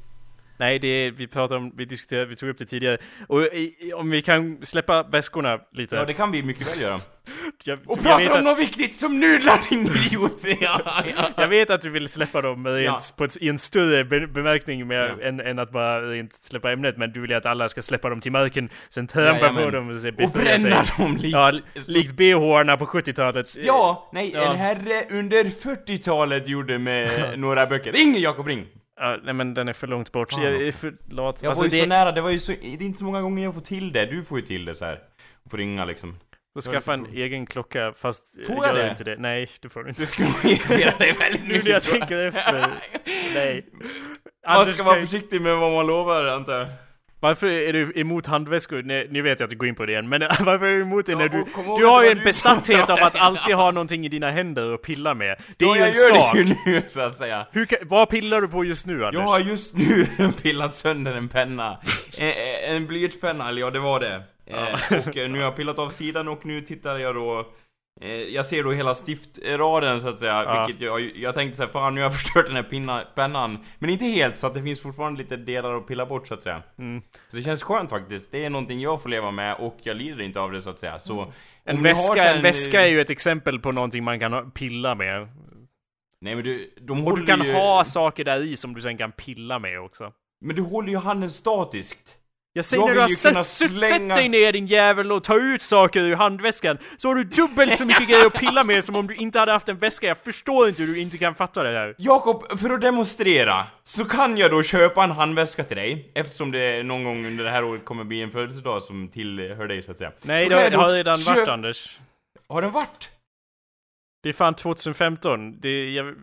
Nej, det vi pratade om, vi diskuterade, vi tog upp det tidigare. Och i, om vi kan släppa väskorna lite. Ja, det kan vi mycket väl göra. jag, Och prata om något viktigt som nudlar din idiot! ja, ja. jag vet att du vill släppa dem rent, Ja. på ett, i en större be, bemärkning med, Ja. än, än att bara rent släppa ämnet. Men du vill ju att alla ska släppa dem till marken, sen trampa på Jajamän. dem och, se, Och befria sig. bränna dem likt... Ja, li- likt bh-arna på 70-talet. Ja, nej, Ja. en herre under 40-talet gjorde med några böcker. Ring Jakob, ring! Ja, nej men den är för långt bort. Fan jag är för lat. Jag Alltså var ju det, så nära, det var ju så... Det är inte så många gånger jag får till det. Du får ju till det så här. Får ringa liksom. får skaffa en egen klocka fast Får jag gör det? inte det. Nej, det får du inte. Det skulle irritera dig väldigt Nu mycket. när jag tänker efter. Nej. Man ska vara försiktig med vad man lovar, antar jag. Varför är du emot handväskor? Nej, nu vet jag att du går in på det igen, men varför är du emot det när du... ihåg Du har ju en besatthet sa av att alltid ha någonting i dina händer och pilla med. Det är Ja, ju en gör sak. det ju nu så att säga. Hur vad pillar du på just nu Anders? Jag har just nu pillat sönder en penna. En, en blyertspenna, eller ja det var det. Eh, och eh, nu har jag pillat av sidan och nu tittar jag då jag ser då hela stiftraden så att säga, Ja. vilket jag, jag tänkte såhär, fan nu har jag förstört den här pinna, pennan. Men inte helt, så att det finns fortfarande lite delar att pilla bort så att säga. Mm. Så det känns skönt faktiskt. Det är någonting jag får leva med och jag lider inte av det så att säga. Så... Mm. En väska, här en väska är ju ett exempel på någonting man kan pilla med. Nej men du, de Och du kan ju... ha saker där i som du sen kan pilla med också. Men du håller ju handen statiskt. Jag säger Jag när du har sett, slänga- sätt dig ner din jävel och ta ut saker ur handväskan Så har du dubbelt så mycket grejer att pilla med som om du inte hade haft en väska Jag förstår inte hur du inte kan fatta det här Jakob, för att demonstrera så kan jag då köpa en handväska till dig eftersom det någon gång under det här året kommer bli en födelsedag som tillhör dig så att säga. Nej det har, har redan köp- varit Anders Har den varit? Det är fan 2015 det, jag,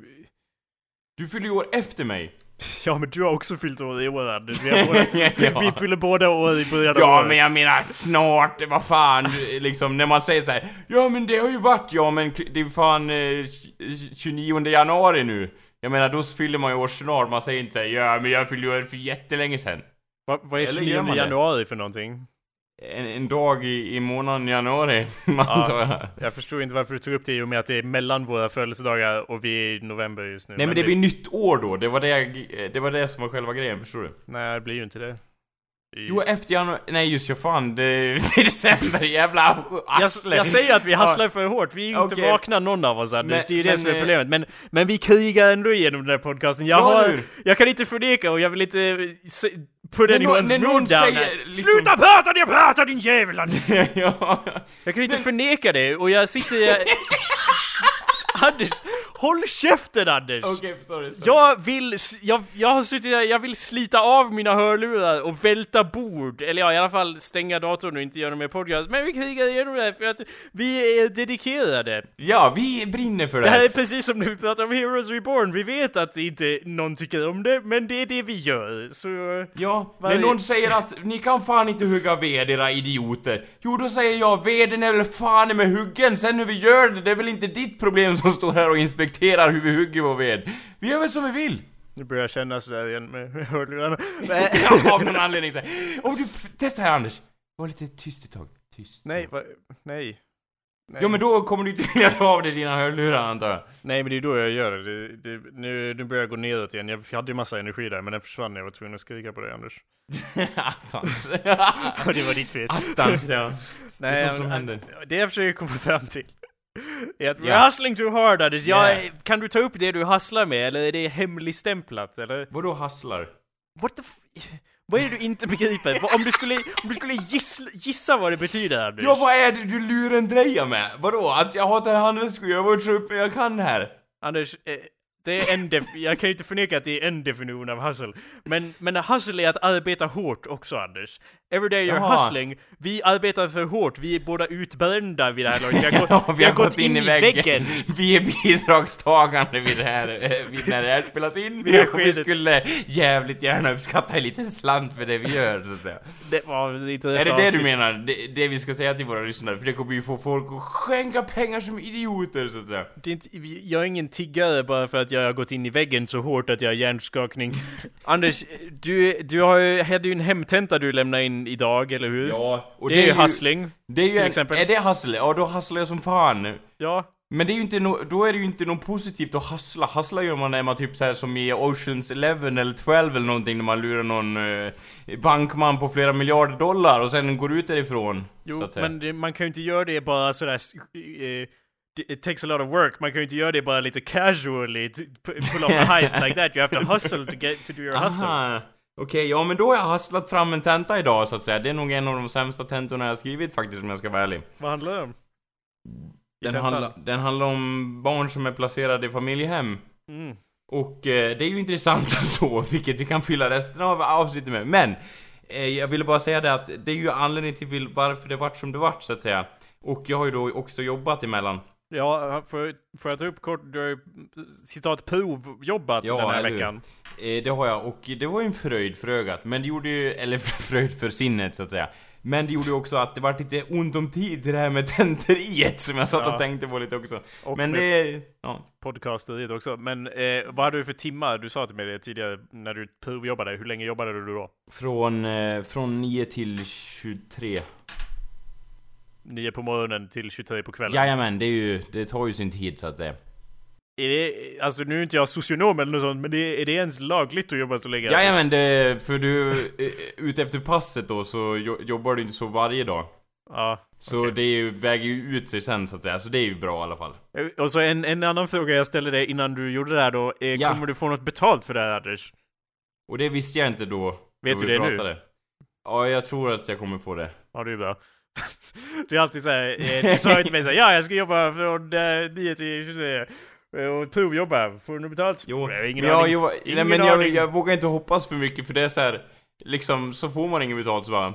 Du fyller ju år efter mig. Ja men du har också fyllt år i år Anders Vi, båda, Ja. vi fyller båda år i början av Ja året men jag menar snart, vad fan, liksom när man säger så här. Ja men det har ju varit, ja men det är fan eh, 29 januari nu. Jag menar då fyller man ju år snart, man säger inte så här, ja men jag fyllde år för jättelänge sedan. Va, Vad är Eller 29 gör man det? januari för någonting? En, en dag i, i månaden januari, antar jag. Jag förstår inte varför du tog upp det i och med att det är mellan våra födelsedagar och vi är i november just nu Nej men det visst. blir nytt år då, det var det, jag, det var det som var själva grejen, förstår du? Nej det blir ju inte det I- Jo, efter januari, nej just ja, fan, det, det är december, jävla Jag, jag säger att vi hasslar för hårt, vi är ju inte Okej. vakna någon av oss Anders, Men- det är ju det men, som är eh, problemet. Men, men vi krigar ändå igenom den här podcasten. Jag, Ja, har, jag kan inte förneka och jag vill inte eh, se, put anyone's när mood down säger liksom- Sluta prata, jag pratar din jävel ja. Jag kan inte förneka det och jag sitter... Anders, håll käften Anders! Okej, sorry, sorry. Jag vill, jag, jag har suttit där, jag vill slita av mina hörlurar och välta bord. Eller ja, i alla fall stänga datorn och inte göra mer podcast. Men vi krigar igenom det här för att vi är dedikerade. Ja, vi brinner för det Det här här. är precis som när vi pratar om Heroes Reborn. Vi vet att inte någon tycker om det, men det är det vi gör. Så... Ja, Varje- när någon säger att ni kan fan inte hugga ved era idioter. Jo, då säger jag veden är väl fan med huggen, sen hur vi gör det, det är väl inte ditt problem som står här och inspekterar hur vi hugger vår ved. Vi gör väl som vi vill. Nu börjar jag känna sådär igen med hörlurarna. Av någon anledning så här. Om du, testa här Anders. Var lite tyst ett tag. Tyst. Nej, va, nej. Nej. Ja men då kommer du inte vilja ta av dig dina hörlurar antar jag. Nej men det är då jag gör det. det, det nu, nu börjar jag gå neråt igen. Jag hade ju massa energi där men den försvann när jag var tvungen att skrika på dig Anders. Attans. Och det var ditt fel. Attans ja. Nej, Det är sånt som men- händer. Det jag försöker komma fram till är att Ja. hustling too hard Anders. Jag, Yeah. Kan du ta upp det du hustlar med eller är det hemligstämplat eller? Vadå hasslar? What the f... Vad är det du inte begriper? Om du skulle, om du skulle gissa, gissa vad det betyder Anders? Ja vad är det du lurendrejar med? Vadå? Att jag hatar handväskor? Jag varit så uppe jag kan här. Anders, eh, det är en def- jag kan ju inte förneka att det är en definition av hustle. Men, men hustle är att arbeta hårt också Anders. Every day you're Jaha. hustling, vi arbetar för hårt, vi är båda utbrända vid det här laget. Vi har, Ja, gått, vi har gått in, i väggen. Vi är bidragstagande vid det här, eh, vid när det här spelas in. Här och vi skulle jävligt gärna uppskatta en liten slant för det vi gör, så att säga. Det var lite Är det det du menar? Det, det vi ska säga till våra lyssnare? För det kommer ju få folk att skänka pengar som idioter, så att säga. Det är inte, jag är ingen tiggare bara för att jag har gått in i väggen så hårt att jag har hjärnskakning. Anders, du, du har ju, hade ju en hemtenta du lämnade in idag, eller hur? Ja, och det, är ju hustling. Det är ju till en, exempel. Är det hustle? Ja, då hustlar jag som fan. Ja. Men det är ju inte no, då är det ju inte något positivt att hustla. Hustla gör man när man typ så här som i Oceans 11 eller 12 eller någonting när man lurar någon eh, bankman på flera miljarder dollar och sen går ut därifrån. Jo, men det, man kan ju inte göra det bara sådär... Uh, it takes a lot of work. Man kan ju inte göra det bara lite casually, pull off a heist like that. You have to hustle to get to do your hustle. Okej, ja men då har jag hustlat fram en tenta idag så att säga. Det är nog en av de sämsta tentorna jag har skrivit faktiskt om jag ska vara ärlig. Vad handlar det om? Den, handla, den handlar om barn som är placerade i familjehem. Mm. Och eh, det är ju intressant så, vilket vi kan fylla resten av avsnittet med. Men, eh, jag ville bara säga det att det är ju anledningen till varför det vart som det vart så att säga. Och jag har ju då också jobbat emellan. Ja, får, får jag ta upp kort? Du har ju citat provjobbat Ja, den här eller hur? Eh, det har jag, och det var ju en fröjd för ögat, men det gjorde ju, eller fröjd för sinnet så att säga. Men det gjorde ju också att det var lite ont om tid till det här med tenteriet som jag satt Ja. och tänkte på lite också. Och men det, ja. podcasteriet också. Men eh, vad hade du för timmar? Du sa till mig det tidigare när du provjobbade. Hur länge jobbade du då? Från, eh, från 9 till 23. 9 på morgonen till 23 på kvällen? Jajamän, det är ju, det tar ju sin tid så att säga. Är det, alltså nu är inte jag socionom eller något sånt, men det, är det ens lagligt att jobba så länge? Jajamän, det, för du, eh, ut efter passet då så jo- jobbar du inte så varje dag. Ja. Så Okej. det är ju, väger ju ut sig sen så att säga, så det är ju bra i alla fall. Eh, Och så en, en annan fråga jag ställde dig innan du gjorde det här då. Eh, Ja. Kommer du få något betalt för det här Anders? Och det visste jag inte då. Vet då du det nu? pratade. Ja, jag tror att jag kommer få det. Ja, det är bra. det är alltid såhär, eh, du sa ju till mig såhär, ja jag ska jobba från eh, 9 till 23 eh, och provjobba. Får du betalt? Jo, jag ingen men jag, jag, nej, Ingen men jag, jag vågar inte hoppas för mycket för det är så här. Liksom, så får man inget betalt så bara...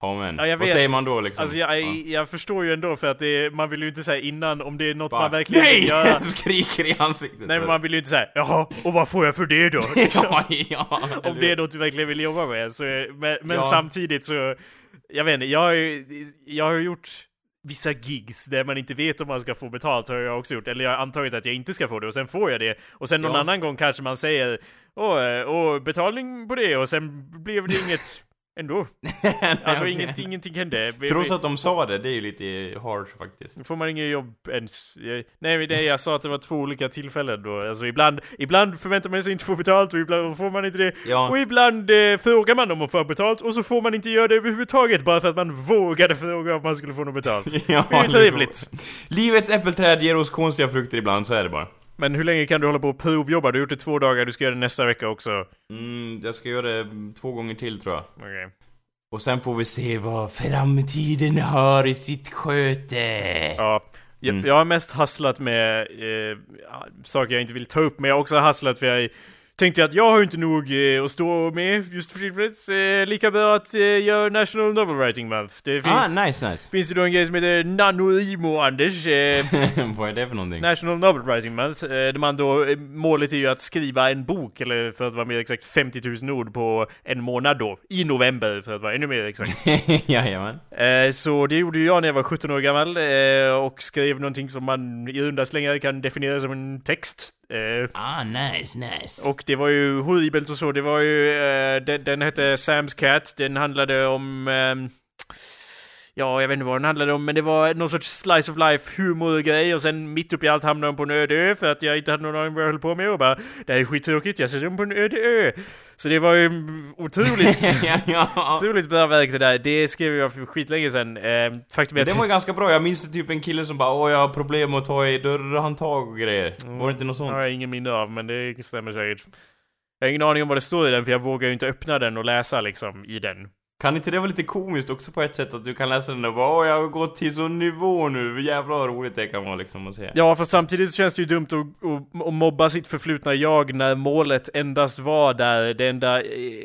Ja men, Ja, jag vad vet. säger man då liksom? Alltså jag, Ja. jag förstår ju ändå för att är- man vill ju inte säga innan om det är något Bara, man verkligen Nej! vill göra. Skriker i ansiktet. Nej men man vill ju inte säga jaha, och vad får jag för det då? Liksom. ja, ja, om det är något du verkligen vill jobba med. Så, men men samtidigt så, jag vet inte, jag har ju, jag har gjort vissa gigs där man inte vet om man ska få betalt har jag också gjort. Eller jag har antagit att jag inte ska få det och sen får jag det. Och sen någon Ja. annan gång kanske man säger åh, eh, åh betalning på det och sen blev det inget ändå. Alltså inget, ingenting hände. Trots att de sa det, det är ju lite harsh faktiskt. får man inget jobb ens. Nej men det jag sa att det var två olika tillfällen då. Alltså ibland, ibland förväntar man sig inte få betalt och ibland får man inte det. Ja. Och ibland eh, frågar man om att få betalt och så får man inte göra det överhuvudtaget bara för att man vågade fråga om man skulle få något betalt. Ja, Det är trevligt. Livets äppelträd ger oss konstiga frukter ibland, så är det bara. Men hur länge kan du hålla på och provjobba? Du har gjort det två dagar, du ska göra det nästa vecka också. Mm, jag ska göra det två gånger till tror jag. Okej. Och sen får vi se vad framtiden har i sitt sköte. Ja. Jag, Mm. jag har mest hasslat med eh, saker jag inte vill ta upp, men jag har också hasslat för jag tänkte att jag har inte nog eh, att stå med just för tillfället. Eh, lika bra att eh, göra National Novel Writing Month. Det fin- Ah, nice, nice. finns det då en grej som heter NaNoWriMo, Anders. Eh, vad är det för någonting? National Novel Writing Month, eh, där man då, målet är ju att skriva en bok, eller för att vara mer exakt 50 000 ord på en månad då, i november för att vara ännu mer exakt. Jajamän. Eh, så det gjorde ju jag när jag var 17 år gammal, eh, och skrev någonting som man i runda slängar kan definiera som en text. Eh, Ah, nice, nice. och det var ju horribelt och så, det var ju, eh, den, den hette Sam's Cat, den handlade om, ehm, ja jag vet inte vad den handlade om, men det var någon sorts slice of life humorgrej och sen mitt uppe i allt hamnade de på en öde ö för att jag inte hade någon aning vad jag höll på med och bara, det här är skittråkigt, jag sätter dem på en öde ö. Så det var ju otroligt, ja, otroligt bra verk det där, det skrev jag för skitlänge sedan. Eh, faktum är Det att... var ju ganska bra, jag minns det typ en kille som bara Åh jag har problem att ta i dörrhandtag och grejer. Var det inte något Det sånt? har jag ingen minne av, men det stämmer säkert. Jag har ingen aning om vad det står i den, för jag vågar ju inte öppna den och läsa liksom i den. Kan inte det vara lite komiskt också på ett sätt att du kan läsa den och bara Åh jag har gått till sån nivå nu, jävlar vad roligt det kan vara liksom att se. Ja, fast samtidigt så känns det ju dumt att, att, mobba sitt förflutna jag när målet endast var där, det enda,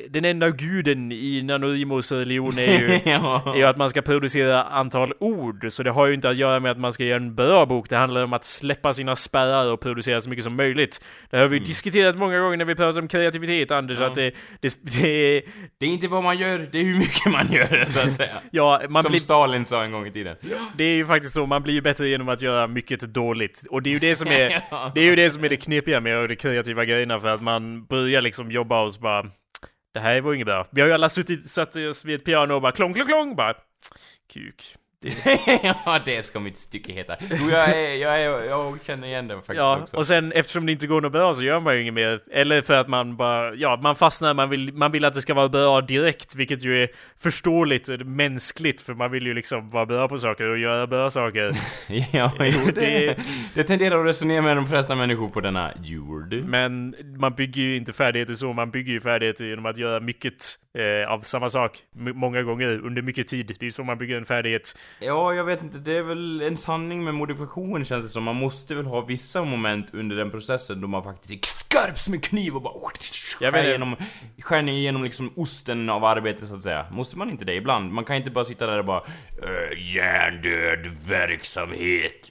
den enda guden i NaNoWriMos religion är ju, är ju ja. att man ska producera antal ord, så det har ju inte att göra med att man ska göra en bra bok, det handlar om att släppa sina spärrar och producera så mycket som möjligt. Det har vi diskuterat många gånger när vi pratat om kreativitet, Anders, Ja. att det, det, det, Det är inte vad man gör, det är hur mycket man gör så att säga. ja, man som blir Stalin sa en gång i tiden. Det är ju faktiskt så, man blir ju bättre genom att göra mycket dåligt. Och det är ju det som är, Ja. det är ju det som är det knepiga med de kreativa grejerna, för att man börjar liksom jobba och så bara Det här var inget bra. Vi har ju alla suttit, satt oss vid ett piano och bara klong, klong, klong, bara Kuk. ja, det ska mitt stycke heta. Jo, jag, är, jag, är, jag känner igen det faktiskt Ja, också. och sen eftersom det inte går något bra så gör man ju inget mer. Eller för att man bara, ja, man fastnar, man vill, man vill att det ska vara bra direkt, vilket ju är förståeligt, och mänskligt, för man vill ju liksom vara bra på saker och göra bra saker. ja, jo, Det- det tenderar att resonera med de flesta människor på denna jord. Men man bygger ju inte färdigheter så, man bygger ju färdigheter genom att göra mycket eh, av samma sak många gånger under mycket tid. Det är så man bygger en färdighet. Ja, jag vet inte, det är väl en sanning med modifikation känns det som. Man måste väl ha vissa moment under den processen då man faktiskt är skarp som en kniv och bara Jag skär vet- igenom, skär igenom liksom osten av arbetet så att säga. Måste man inte det ibland? Man kan inte bara sitta där och bara "Äh, Hjärndöd verksamhet.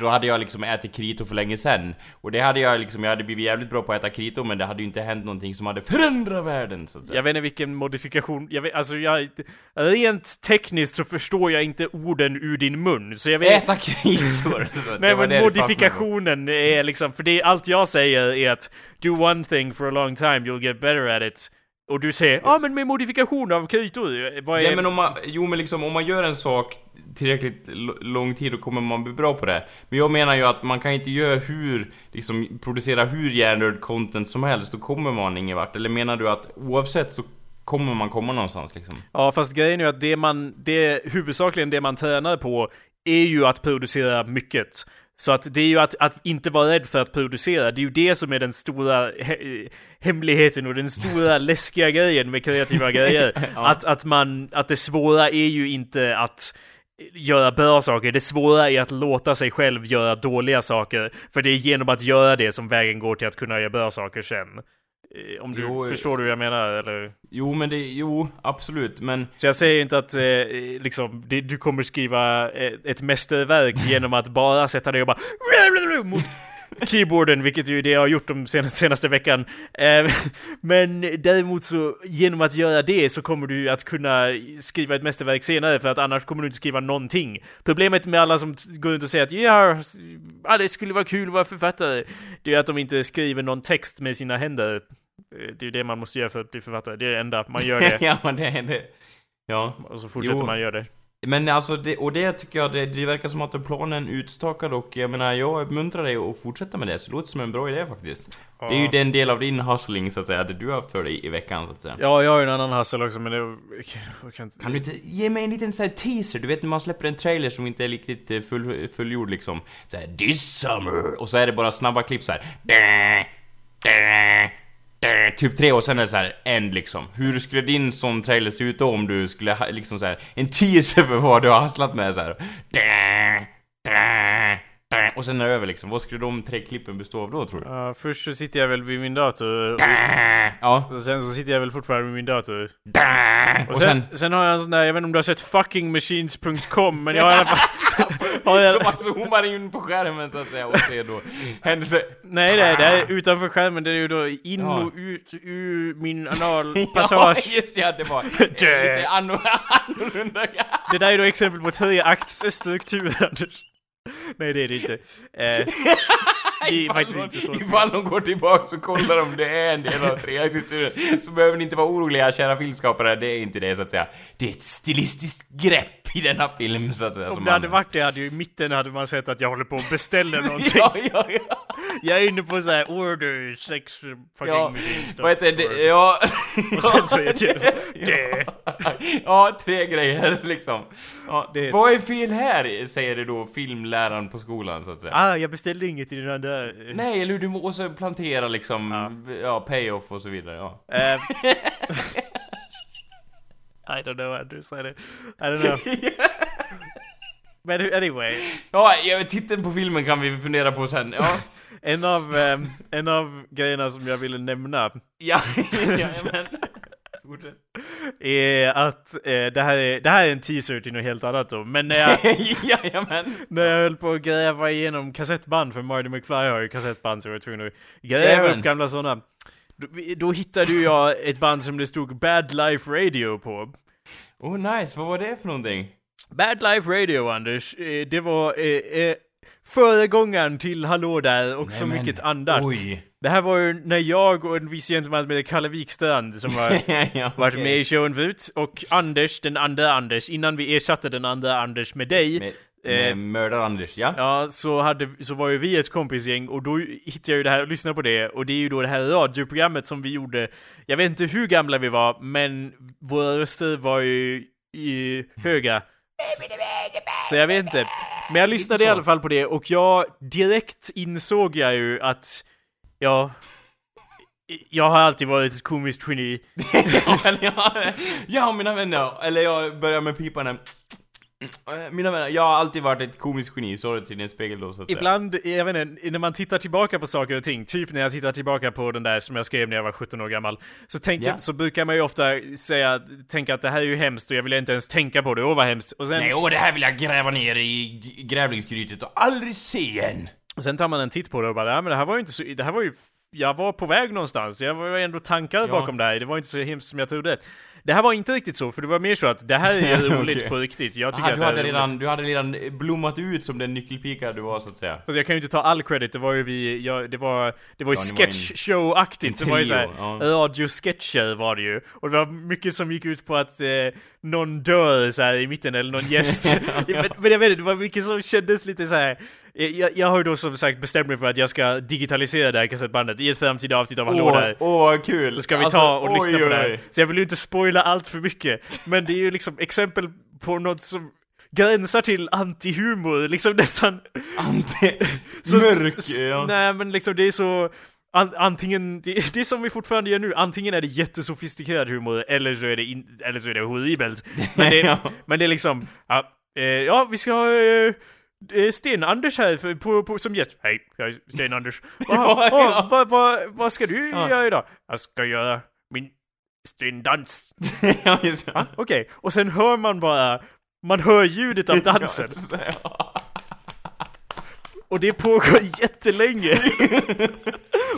Då hade jag liksom ätit krito för länge sen. Och det hade jag liksom, jag hade blivit jävligt bra på att äta krito men det hade ju inte hänt någonting som hade förändrat världen så att säga. Jag vet inte vilken modifikation, jag vet, alltså jag, rent tekniskt så förstår jag inte orden ur din mun, så jag vet Äta kritor! Nej men modifikationen är liksom, för det allt jag säger är att do one thing for a long time, you'll get better at it. Och du säger, ja ah, men med modifikation av kritor, vad är... Nej men om man, jo men liksom om man gör en sak tillräckligt lång tid då kommer man bli bra på det. Men jag menar ju att man kan inte göra hur, liksom producera hur hjärnröd content som helst, då kommer man ingen vart. Eller menar du att oavsett så kommer man komma någonstans liksom? Ja fast grejen är ju att det man, det huvudsakligen det man tränar på är ju att producera mycket. Så att det är ju att, att inte vara rädd för att producera, det är ju det som är den stora he hemligheten och den stora läskiga grejen med kreativa grejer. Ja. Att, att man, att det svåra är ju inte att göra bra saker, det svåra är att låta sig själv göra dåliga saker. För det är genom att göra det som vägen går till att kunna göra bra saker sen. Eh, Om du Jo, eh, förstår hur jag menar, eller? Jo men det, jo absolut men Så jag säger inte att eh, liksom, det, du kommer skriva eh, ett mästerverk genom att bara sätta dig och bara mot keyboarden, vilket ju det jag har gjort de senaste, senaste veckan. Eh, men däremot så, genom att göra det så kommer du att kunna skriva ett mästerverk senare, för att annars kommer du inte skriva någonting. Problemet med alla som går runt och säger att ja, ja, det skulle vara kul att vara författare, det är att de inte skriver någon text med sina händer. Eh, Det är ju det man måste göra för att bli författare, det är det enda, man gör det. ja men det är det. Ja. Och så fortsätter Jo. man göra det. Men alltså, det, och det tycker jag, det, det verkar som att planen är utstakad och jag menar, jag uppmuntrar dig att fortsätta med det, så det låter som en bra idé faktiskt. Det är ju den del av din hustling så att säga, det du har haft för dig i veckan så att säga. Ja, jag har ju en annan hustle också, men det... Jag kan inte... Kan du inte ge mig en liten så här teaser? Du vet när man släpper en trailer som inte är riktigt eh, full, fullgjord liksom. Så här, this summer! Och så är det bara snabba klipp så här. Dä, dä, dä, Typ tre och sen är det så här liksom. Hur skulle din sån trailer se ut då om du skulle ha liksom så här en teaser för vad du har hustlat med så här. Och sen är det över liksom. Vad skulle de tre klippen bestå av då tror du? Ja, först så sitter jag väl vid min dator, och, Ja. och sen så sitter jag väl fortfarande vid min dator. Dä, Och sen, sen har jag en sån där, jag vet inte om du har sett fuckingmachines.com, men jag har i alla fall... har jag, Så man zoomar in på skärmen så att säga och ser då händelse... nej, det är, det är utanför skärmen, det är ju då in Ja. och ut ur min Ja, analpassage. just ja, det var lite anno- annorlunda. Det där är då exempel på treaktsstruktur, Anders. Nej, det är det inte. Eh, det är faktiskt inte så. Ifall de går tillbaka och kollar om det är en del av treaktsstrukturen så behöver ni inte vara oroliga, kära filmskapare. Det är inte det, så att säga. Det är ett stilistiskt grepp i denna film, så att säga. Om det hade varit det hade ju i mitten hade man sett att jag håller på och beställer någonting. Ja, ja, ja. Jag är inne på så här order, sex, fucking Ja, vad heter det? Ja... Och sen jag till det. Ja, tre grejer liksom. Ja, Det- Vad är fel här, säger det då filmläraren på skolan, så att säga. Ah, jag beställde inget i den andra. Nej, eller hur? Du måste plantera liksom, Ja. ja, payoff och så vidare, ja. I don't know Anders, I don't, I don't know. Men anyway, Ja, titeln på filmen kan vi fundera på sen. Ja, en av, ehm, en av grejerna som jag ville nämna ja, jajamän. Är att eh, det, här är, det här är en teaser till något helt annat då, men när jag, Jajamän. när jag höll på att gräva igenom kassettband, för Marty McFly har ju kassettband så jag var tvungen att gräva Jajamän. upp gamla sådana. Då, då hittade ju jag ett band som det stod Bad Life Radio på. Oh nice, vad var det för någonting? Bad Life Radio, Anders, eh, det var eh, eh, föregångaren till Hallå där och så Nej, men, mycket annat. oj. Det här var ju när jag och en viss gentleman som heter Kalle Wikstrand som har ja, varit okej. med i showen förut, och Anders, den andra Anders, innan vi ersatte den andra Anders med dig, Med, Eh, med Mördar-Anders, ja? ja, så, hade, så var ju vi ett kompisgäng och då hittade jag ju det här och lyssnade på det, och det är ju då det här radioprogrammet som vi gjorde, jag vet inte hur gamla vi var, men våra röster var ju i höga. Så jag vet inte. Men jag lyssnade i alla fall på det och jag direkt insåg jag ju att, ja, jag har alltid varit ett komiskt geni. ja, men ja, ja, mina vänner, eller jag börjar med pipan Mina vänner, jag har alltid varit ett komiskt geni, sorry till din spegel då så att säga. Ibland, jag vet inte, när man tittar tillbaka på saker och ting, typ när jag tittar tillbaka på den där som jag skrev när jag var 17 år gammal, så, tänker, Ja. så brukar man ju ofta säga, tänka att det här är ju hemskt och jag vill inte ens tänka på det, åh vad hemskt. Och sen, Nej, åh det här vill jag gräva ner i grävlingsgrytet och aldrig se igen! och sen tar man en titt på det och bara, ja men det här var ju inte så, det här var ju, jag var på väg någonstans, jag var ju ändå tankar bakom det här, det var inte så hemskt som jag trodde. Det här var inte riktigt så, för det var mer så att det här är roligt Okej. på riktigt, jag tycker Aha, att du, hade redan, du hade redan blommat ut som den nyckelpika du var så att säga. Fast jag kan ju inte ta all credit, det var ju vi, jag, det var, det var ju Ja, sketch-show-aktigt. Det var ju såhär, ja. radio-sketcher var det ju. Och det var mycket som gick ut på att eh, någon dör så här i mitten, eller någon gäst. men, men jag vet inte, det var mycket som kändes lite så här. Jag, jag har ju då som sagt bestämt mig för att jag ska digitalisera det här kassettbandet i ett framtida avsnitt av Hallå Åh, där. åh vad kul! Så ska vi Alltså, ta och oj, lyssna på oj, det här. Så jag vill ju inte spoila allt för mycket. Men det är ju liksom exempel på något som gränsar till anti-humor, liksom nästan. Ante, Så, mörk, s- ja. Nej men liksom det är så an, Antingen, det, det som vi fortfarande gör nu, antingen är det jättesofistikerad humor eller så är det, in, eller så är det horribelt. Men det, Ja. men det är liksom, ja, eh, ja vi ska eh, eh, Sten-Anders här för, på, på, som gäst. Hej, jag är Sten-Anders. Ja, ja. vad, vad, vad ska du Ja. göra idag? Jag ska göra min Sten-dans. ja, just det. Ja, Okej, och sen hör man bara, man hör ljudet av dansen. Ja. Och det pågår jättelänge.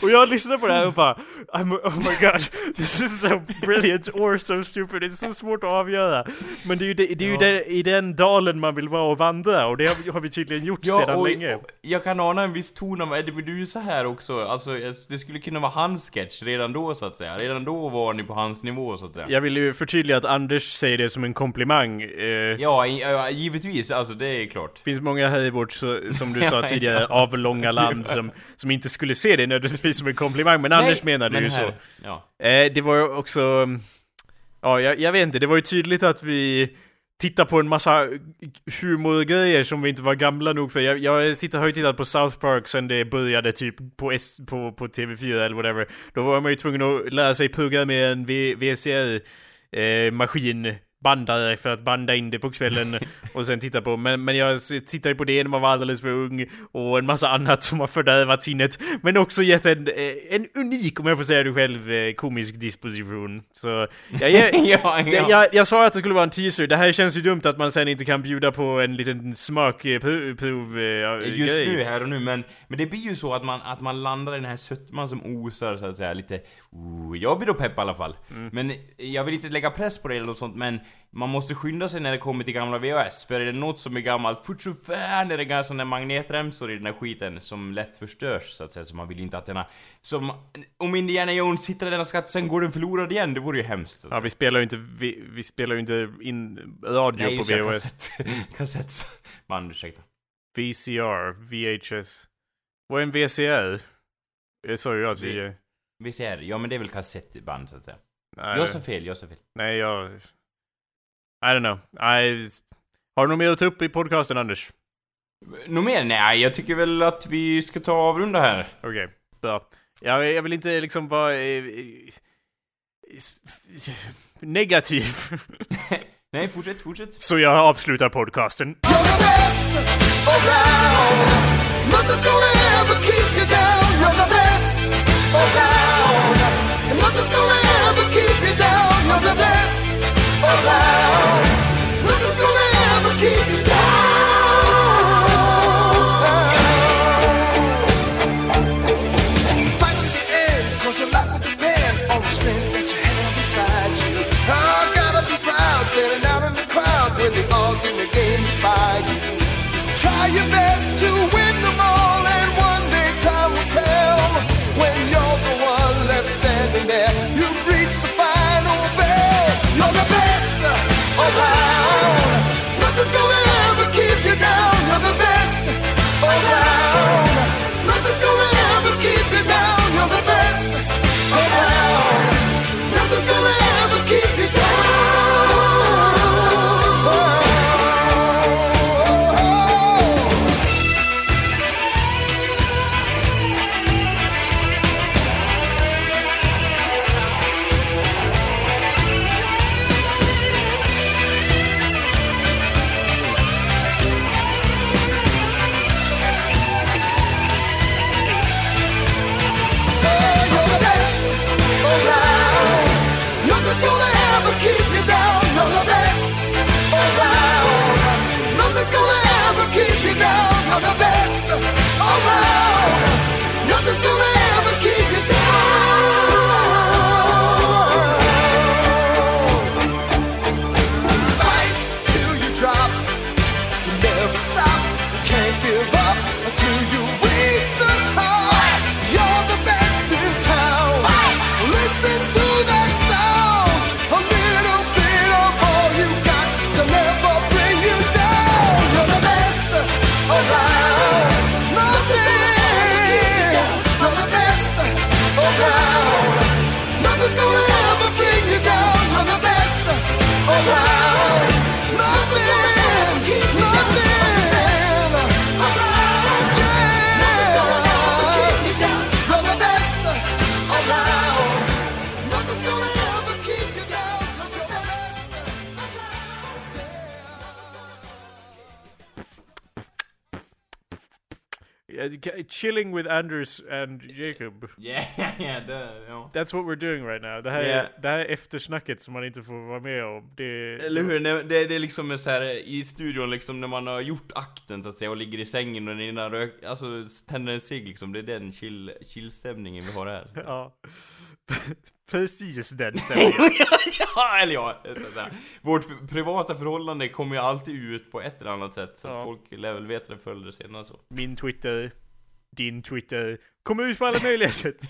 och jag lyssnar på det här och bara I'm, Oh my god, this is so brilliant or so stupid. Det är så svårt att avgöra. Men det är ju, det, det är ju Ja. det, i den dalen man vill vara och vandra och det har, vi- har vi tydligen gjort sedan och, länge. och jag kan ana en viss ton av Eddie Meduza här också. Alltså, det skulle kunna vara hans sketch redan då så att säga. Redan då var ni på hans nivå så att säga. Jag vill ju förtydliga att Anders säger det som en komplimang. Eh, Ja, ja, givetvis. Alltså, det är klart. Finns många här i vårt, som du Ja, sa tidigare, ja. avlånga land som, som inte skulle se det nödvändigtvis som en komplimang, men Anders Nej, menade men ju så. här- Ja. Eh, det var ju också... Ja, jag, jag vet inte, det var ju tydligt att vi tittar på en massa humorgrejer som vi inte var gamla nog för. Jag, jag tittar, har ju tittat på South Park sen det började typ på, S, på, på TV4 eller whatever. Då var man ju tvungen att lära sig med en VCR-maskin. Bandare för att banda in det på kvällen och sen titta på. Men, men jag tittade ju på det när man var alldeles för ung och en massa annat som har fördärvat sinnet. Men också gett en, eh, en unik, om jag får säga det själv, eh, komisk disposition. Så jag, jag, ja, ja. jag, jag, jag sa att det skulle vara en teaser, det här känns ju dumt att man sen inte kan bjuda på en liten smakprov eh, Just grej. nu, här och nu, men, men det blir ju så att man, att man landar i den här sötman som osar så att säga, lite... Oh, jag blir då pepp i alla fall. Mm. Men jag vill inte lägga press på det eller något sånt, men man måste skynda sig när det kommer till gamla VHS. För är det något som är gammalt, fort så fan är det ganska sådana magnetremsor i den här skiten som lätt förstörs så att säga, så man vill ju inte att denna... Som... Om Indiana Jones hittar denna skatt sen går den förlorad igen, det vore ju hemskt. Ja, vi spelar ju inte, vi, vi spelar ju inte in radio Nej, på just det, VHS. kassett. Kassettband, ursäkta. VCR, VHS. Vad är en VCR? Det sa ju jag tidigare. VCR, ja men det är väl kassettband så att säga. Nej, Jag sa fel, jag sa fel. nej, jag... I don't know. I... Har du något mer att ta upp i podcasten, Anders? Något mer? Nej, jag tycker väl att vi ska ta och avrunda här. Okej, bra. Jag, jag vill inte liksom vara... eh, eh, negativ. Nej, fortsätt, fortsätt. Så jag avslutar podcasten. Chilling with Anders and Jacob. Yeah, yeah, det, ja. That's what we're doing right now. Det här, Yeah. är, det här är eftersnacket som man inte får vara med om. Det, Eller hur? Det, det, det är liksom så här i studion liksom när man har gjort akten så att säga och ligger i sängen och den rök, alltså tänder en cigg liksom. Det är den chill, chillstämningen vi har här. Ja. Precis den stämningen. ja, eller ja, så. Vårt privata förhållande kommer ju alltid ut på ett eller annat sätt. Så Ja. att folk lär väl veta det förr eller senare så. Min Twitter, din Twitter, kommer ut på alla möjliga sätt.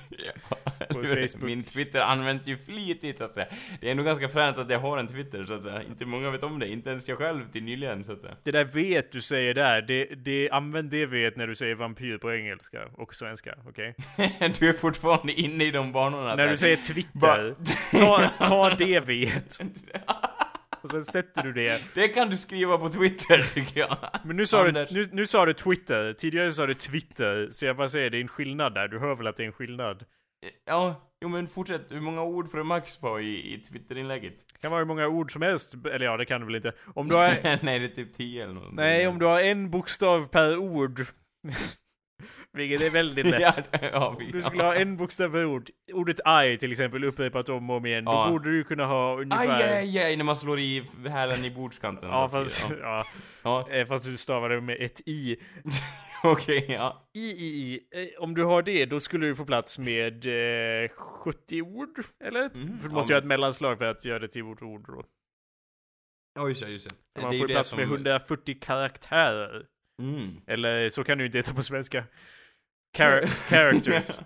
På Facebook. Min Twitter används ju flitigt så att säga. Det är ändå ganska fränt att jag har en Twitter så att säga. Inte många vet om det, inte ens jag själv till nyligen så att säga. Det där vet du säger där, det, det, använd det vet när du säger vampyr på engelska och svenska, okej? du är fortfarande inne i de banorna. När du säger Twitter, ta, ta det vet. Och sen sätter du det. Det kan du skriva på Twitter tycker jag. Men nu sa, du, nu, nu sa du Twitter, tidigare sa du Twitter, så jag bara säger det är en skillnad där, du hör väl att det är en skillnad? Ja, jo men fortsätt. Hur många ord får du max på i, i Twitter-inlägget? Det kan vara hur många ord som helst, eller ja det kan du väl inte. Om du har, Nej, det är typ 10 eller något. nej om du har en bokstav per ord. Vilket är väldigt lätt. Ja, ja, vi, Du skulle ha en bokstav per ord. Ordet aj till exempel upprepat om och om igen. Ja. Då borde du kunna ha ungefär... Aj, aj, aj, när man slår i hälen i bordskanten. Ja fast, ja. Ja, Eh, fast du stavar det med ett i. okej, ja. I, i, i. Eh, Om du har det, då skulle du få plats med eh, 70 ord, eller? Mhm. För du Ja, måste men- göra ett mellanslag för att göra det till ord ord då. Ja, just det, just det. Man det får plats det med 140 karaktärer. Mm. Eller så kan du inte heta på svenska. Char- characters.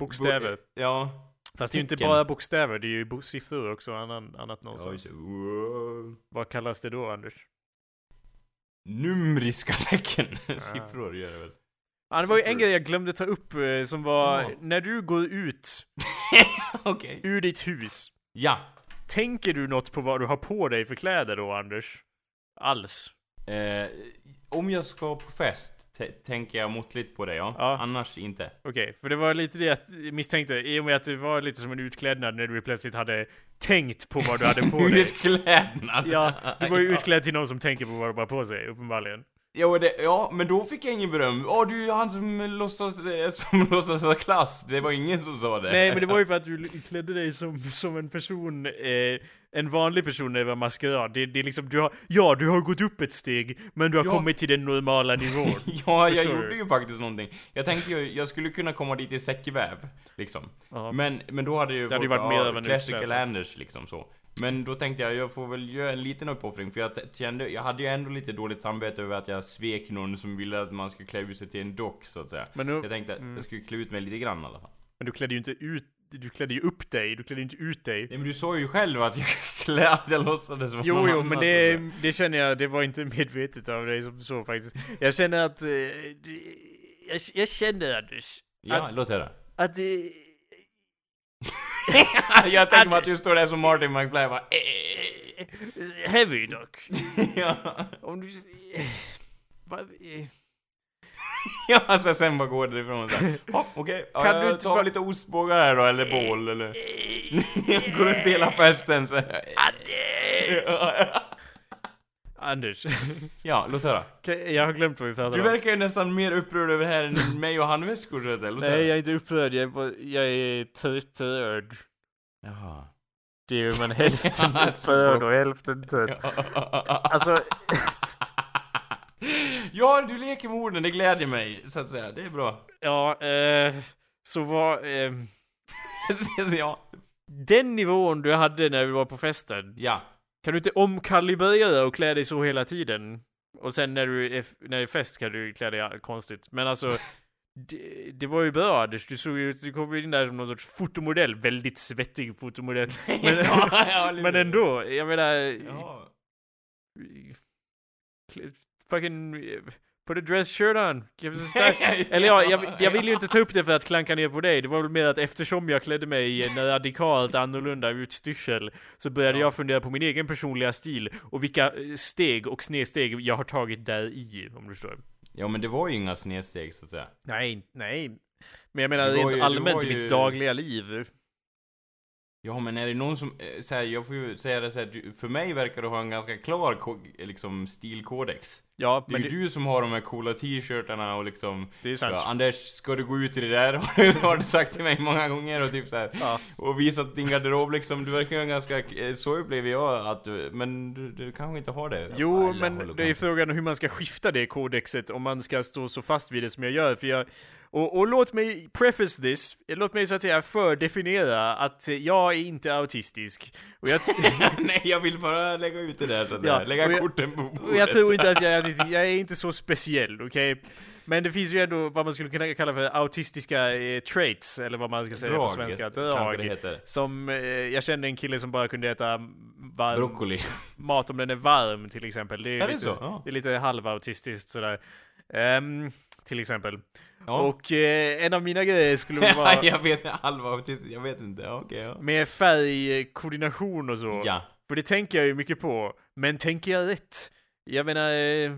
Bokstäver. Ja. Fast det är ju inte bara bokstäver, det är ju siffror också och annan, annat Ja, någonstans. Vad kallas det då, Anders? Numriska tecken. Siffror gör det väl. Ja, det var ju en grej jag glömde ta upp eh, som var Ja. när du går ut Okej. ur ditt hus. Ja. Tänker du något på vad du har på dig för kläder då, Anders? Alls? Eh, om jag ska på fest tänker jag måttligt på det, ja. Ja. Annars inte. Okej, för det var lite det jag misstänkte, i och med att det var lite som en utklädnad när du plötsligt hade tänkt på vad du hade på dig. Utklädnad. Ja, du var ju utklädd till någon som tänker på vad du har på sig, uppenbarligen. Ja, det, ja, men då fick jag ingen beröm. Ja, du är han som låtsas, eh, som låtsas ha klass. Det var ingen som sa det. Nej, men det var ju för att du klädde dig som, som en person, eh, en vanlig person var maskerad. Det, det är liksom, du har, ja, du har gått upp ett steg, men du har Ja. kommit till den normala nivån. Ja, jag gjorde du? ju faktiskt någonting. Jag tänkte ju, jag skulle kunna komma dit i säckväv, liksom. Ja. Men, men då hade ju Det hade ju varit mer av en Classical. Anders, liksom så. Men då tänkte jag, jag får väl göra en liten uppoffring, för jag kände, jag hade ju ändå lite dåligt samvete över att jag svek någon som ville att man skulle klä ut sig till en dock, så att säga. Men, nu, Jag tänkte att Mm. jag skulle klä ut mig lite grann i alla fall. men du klädde ju inte ut, du klädde ju upp dig, du klädde inte ut dig. Nej men du sa ju själv att jag klä, att jag låtsades vara Jo, någon jo, annan, men det, det känner jag, det var inte medvetet av dig som så faktiskt. Jag känner att, eh, jag, jag känner Anders, Ja, att- låt höra. att det, jag tänker mig att du står där som Martin McFly bara eh, heavy dock. ja. Om du, va, eh, ja, alltså sen bara går det ifrån så här. Ja, okej. Ja, Kan jag du tar bara- lite ostbågar här då, eller bål, eller... går runt hela festen så här. Anders, Ja, låt höra. Jag har glömt vad vi pratade Du om. verkar ju nästan mer upprörd över det här än mig och handväskor så att. Låt Nej, höra. jag är inte upprörd, jag är, bara, jag är tröttörd. Jaha. Det är ju man hälften alltså, upprörd och hälften trött. Alltså, Ja, du leker med orden, det glädjer mig, så att säga. Det är bra. ja, eh, så var, eh, ja. den nivån du hade när vi var på festen, Ja. kan du inte omkalibrera och klä dig så hela tiden? Och sen när du är, när det är fest kan du klä dig konstigt. Men alltså, det, det var ju bra Anders, du såg ju ut, du kom in där som någon sorts fotomodell, väldigt svettig fotomodell. Men, Ja, ja, men ändå, jag menar, Ja. Fucking, put a dress shirt on. Give us a. Eller ja, jag, jag vill ju inte ta upp det för att klanka ner på dig. Det var väl mer att eftersom jag klädde mig i en radikalt annorlunda utstyrsel så började Ja. jag fundera på min egen personliga stil och vilka eh, steg och snedsteg jag har tagit där i, om du förstår. Ja, men det var ju inga snedsteg, så att säga. Nej, nej. Men jag menar rent allmänt i ju- mitt dagliga liv. Ja, men är det någon som, eh, så här, jag får ju säga det så här, för mig verkar du ha en ganska klar liksom, stilkodex. Ja, Det är ju det, du som har de här coola t-shirtarna och liksom det är sant. Ja, Anders, ska du gå ut i det där? har du sagt till mig många gånger och typ så här. Ja. Och visat din garderob liksom, du verkar ju ganska, eh, så upplever jag att du, men du, du kanske inte har det? Jo, men det är frågan hur man ska skifta det kodexet, om man ska stå så fast vid det som jag gör, för jag... Och, och låt mig preface this, låt mig så att säga fördefiniera att jag är inte autistisk. Och jag, Nej, jag vill bara lägga ut det där så Ja, säga. Lägga och jag- korten på och bordet. jag tror inte att jag är autistisk, jag är inte så speciell, okej? Men det finns ju ändå vad man skulle kunna kalla för autistiska eh, traits, eller vad man ska säga Drag, på svenska. kanske det Drag. heter. Som, eh, jag kände en kille som bara kunde äta varm Broccoli. mat om den är varm till exempel. Det är, Är det lite, så? Ja. det är lite halvautistiskt sådär. Ehm, till exempel. Ja. Och eh, en av mina grejer skulle vara jag vet halva autism, jag vet inte, okej ja. med färgkoordination och så. Ja. För det tänker jag ju mycket på. Men tänker jag rätt? Jag menar... Eh,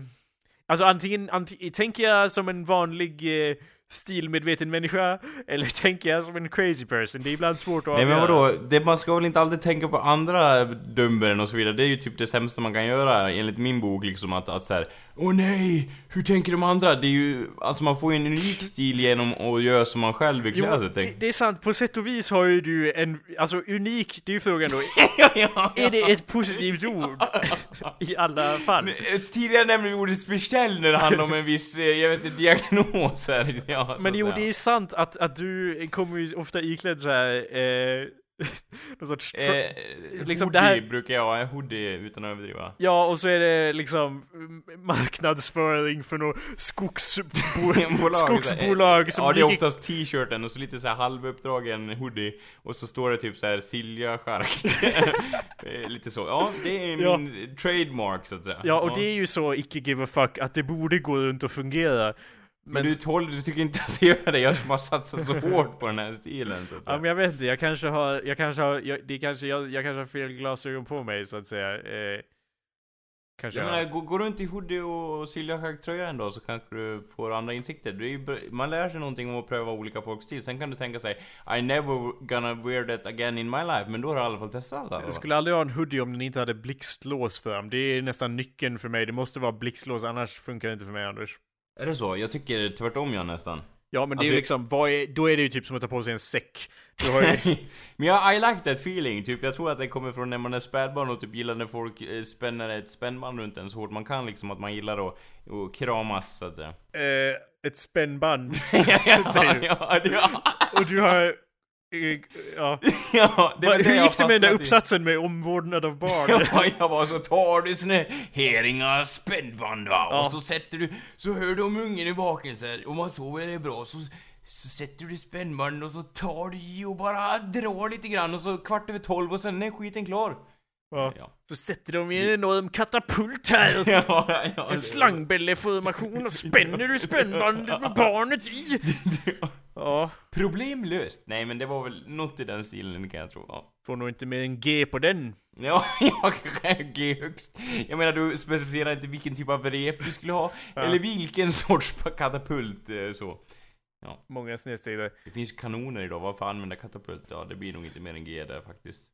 alltså antingen, antingen... Tänker jag som en vanlig eh, stilmedveten människa? Eller tänker jag som en crazy person? Det är ibland svårt att Nej men vadå, det, man ska väl inte alltid tänka på andra dumberen och så vidare, det är ju typ det sämsta man kan göra enligt min bok liksom att, att såhär Åh nej, hur tänker de andra? Det är ju, alltså man får ju en unik stil genom att göra som man själv vill klä sig det, tänk. det är sant, på sätt och vis har ju du en, alltså unik, det är ju frågan då, ja, ja, är det ett positivt ord? I alla fall. Eh, Tidigare nämnde vi ordet speciell när det handlar om en viss, eh, jag vet inte, diagnos här. Ja, Men jo, det är sant att, att du kommer ju ofta iklädd såhär, eh, någon sorts... Eh, liksom det här- brukar jag ha, en hoodie utan att överdriva. Ja, och så är det liksom marknadsföring för något skogsbo Bolag, skogsbolag som Ja, det är oftast t-shirten och så lite så här halvuppdragen hoodie och så står det typ så här Silja Schark. Eh, lite så. Ja, det är Ja. min trademark så att säga. Ja, och det är ju så icke give a fuck att det borde gå runt och fungera. Men Men, du, tål, du tycker inte att det gör det? Jag som har satsat så hårt på den här stilen så att ja, säga. men jag vet inte, jag kanske har, jag kanske har, jag, det kanske, jag, jag kanske har fel glasögon på mig så att säga. Eh, kanske Jag jag, menar, gå, gå runt i hoodie och Silja Schark tröja ändå så kanske du får andra insikter. Det är ju, man lär sig någonting om att pröva olika folks stil. Sen kan du tänka sig I never gonna wear that again in my life. Men då har du i alla fall testat det. Jag skulle aldrig ha en hoodie om den inte hade blixtlås fram. Det är nästan nyckeln för mig. Det måste vara blixtlås, annars funkar det inte för mig Anders. Är det så? Jag tycker tvärtom jag nästan. Ja men det är Alltså, ju liksom, vad är, då är det ju typ som att ta på sig en säck. Ju, Men jag, I like that feeling, typ jag tror att det kommer från när man är spädbarn och typ gillar när folk eh, spänner ett spännband runt en så hårt man kan liksom, att man gillar att, att kramas så att säga. eh, ett spännband. ja, du. ja, ja, Och du har... Ja. ja, hur gick det med den där i. uppsatsen med omvårdnad av barn? Ja, jag var så tar du såna här inga spännband va, Ja. och så sätter du, så hör du om ungen är vaken så här, och man sover det bra så så sätter du spännband och så tar du i och bara drar lite grann och så kvart över tolv och sen är skiten klar. Ja. Ja. Så sätter de i en enorm katapult här och så Ja, ja, en slangbälleformation och spänner du spännbandet med barnet i. Ja, Problem löst. Nej men det var väl något i den stilen kan jag tro. Ja, får nog inte mer än G på den. ja jag kanske är G högst. Jag menar du specificerar inte vilken typ av rep du skulle ha. Ja. Eller vilken sorts katapult eh, så. Många snedsteg där. Det finns kanoner idag, varför använda katapult? Ja det blir nog inte mer än G där faktiskt.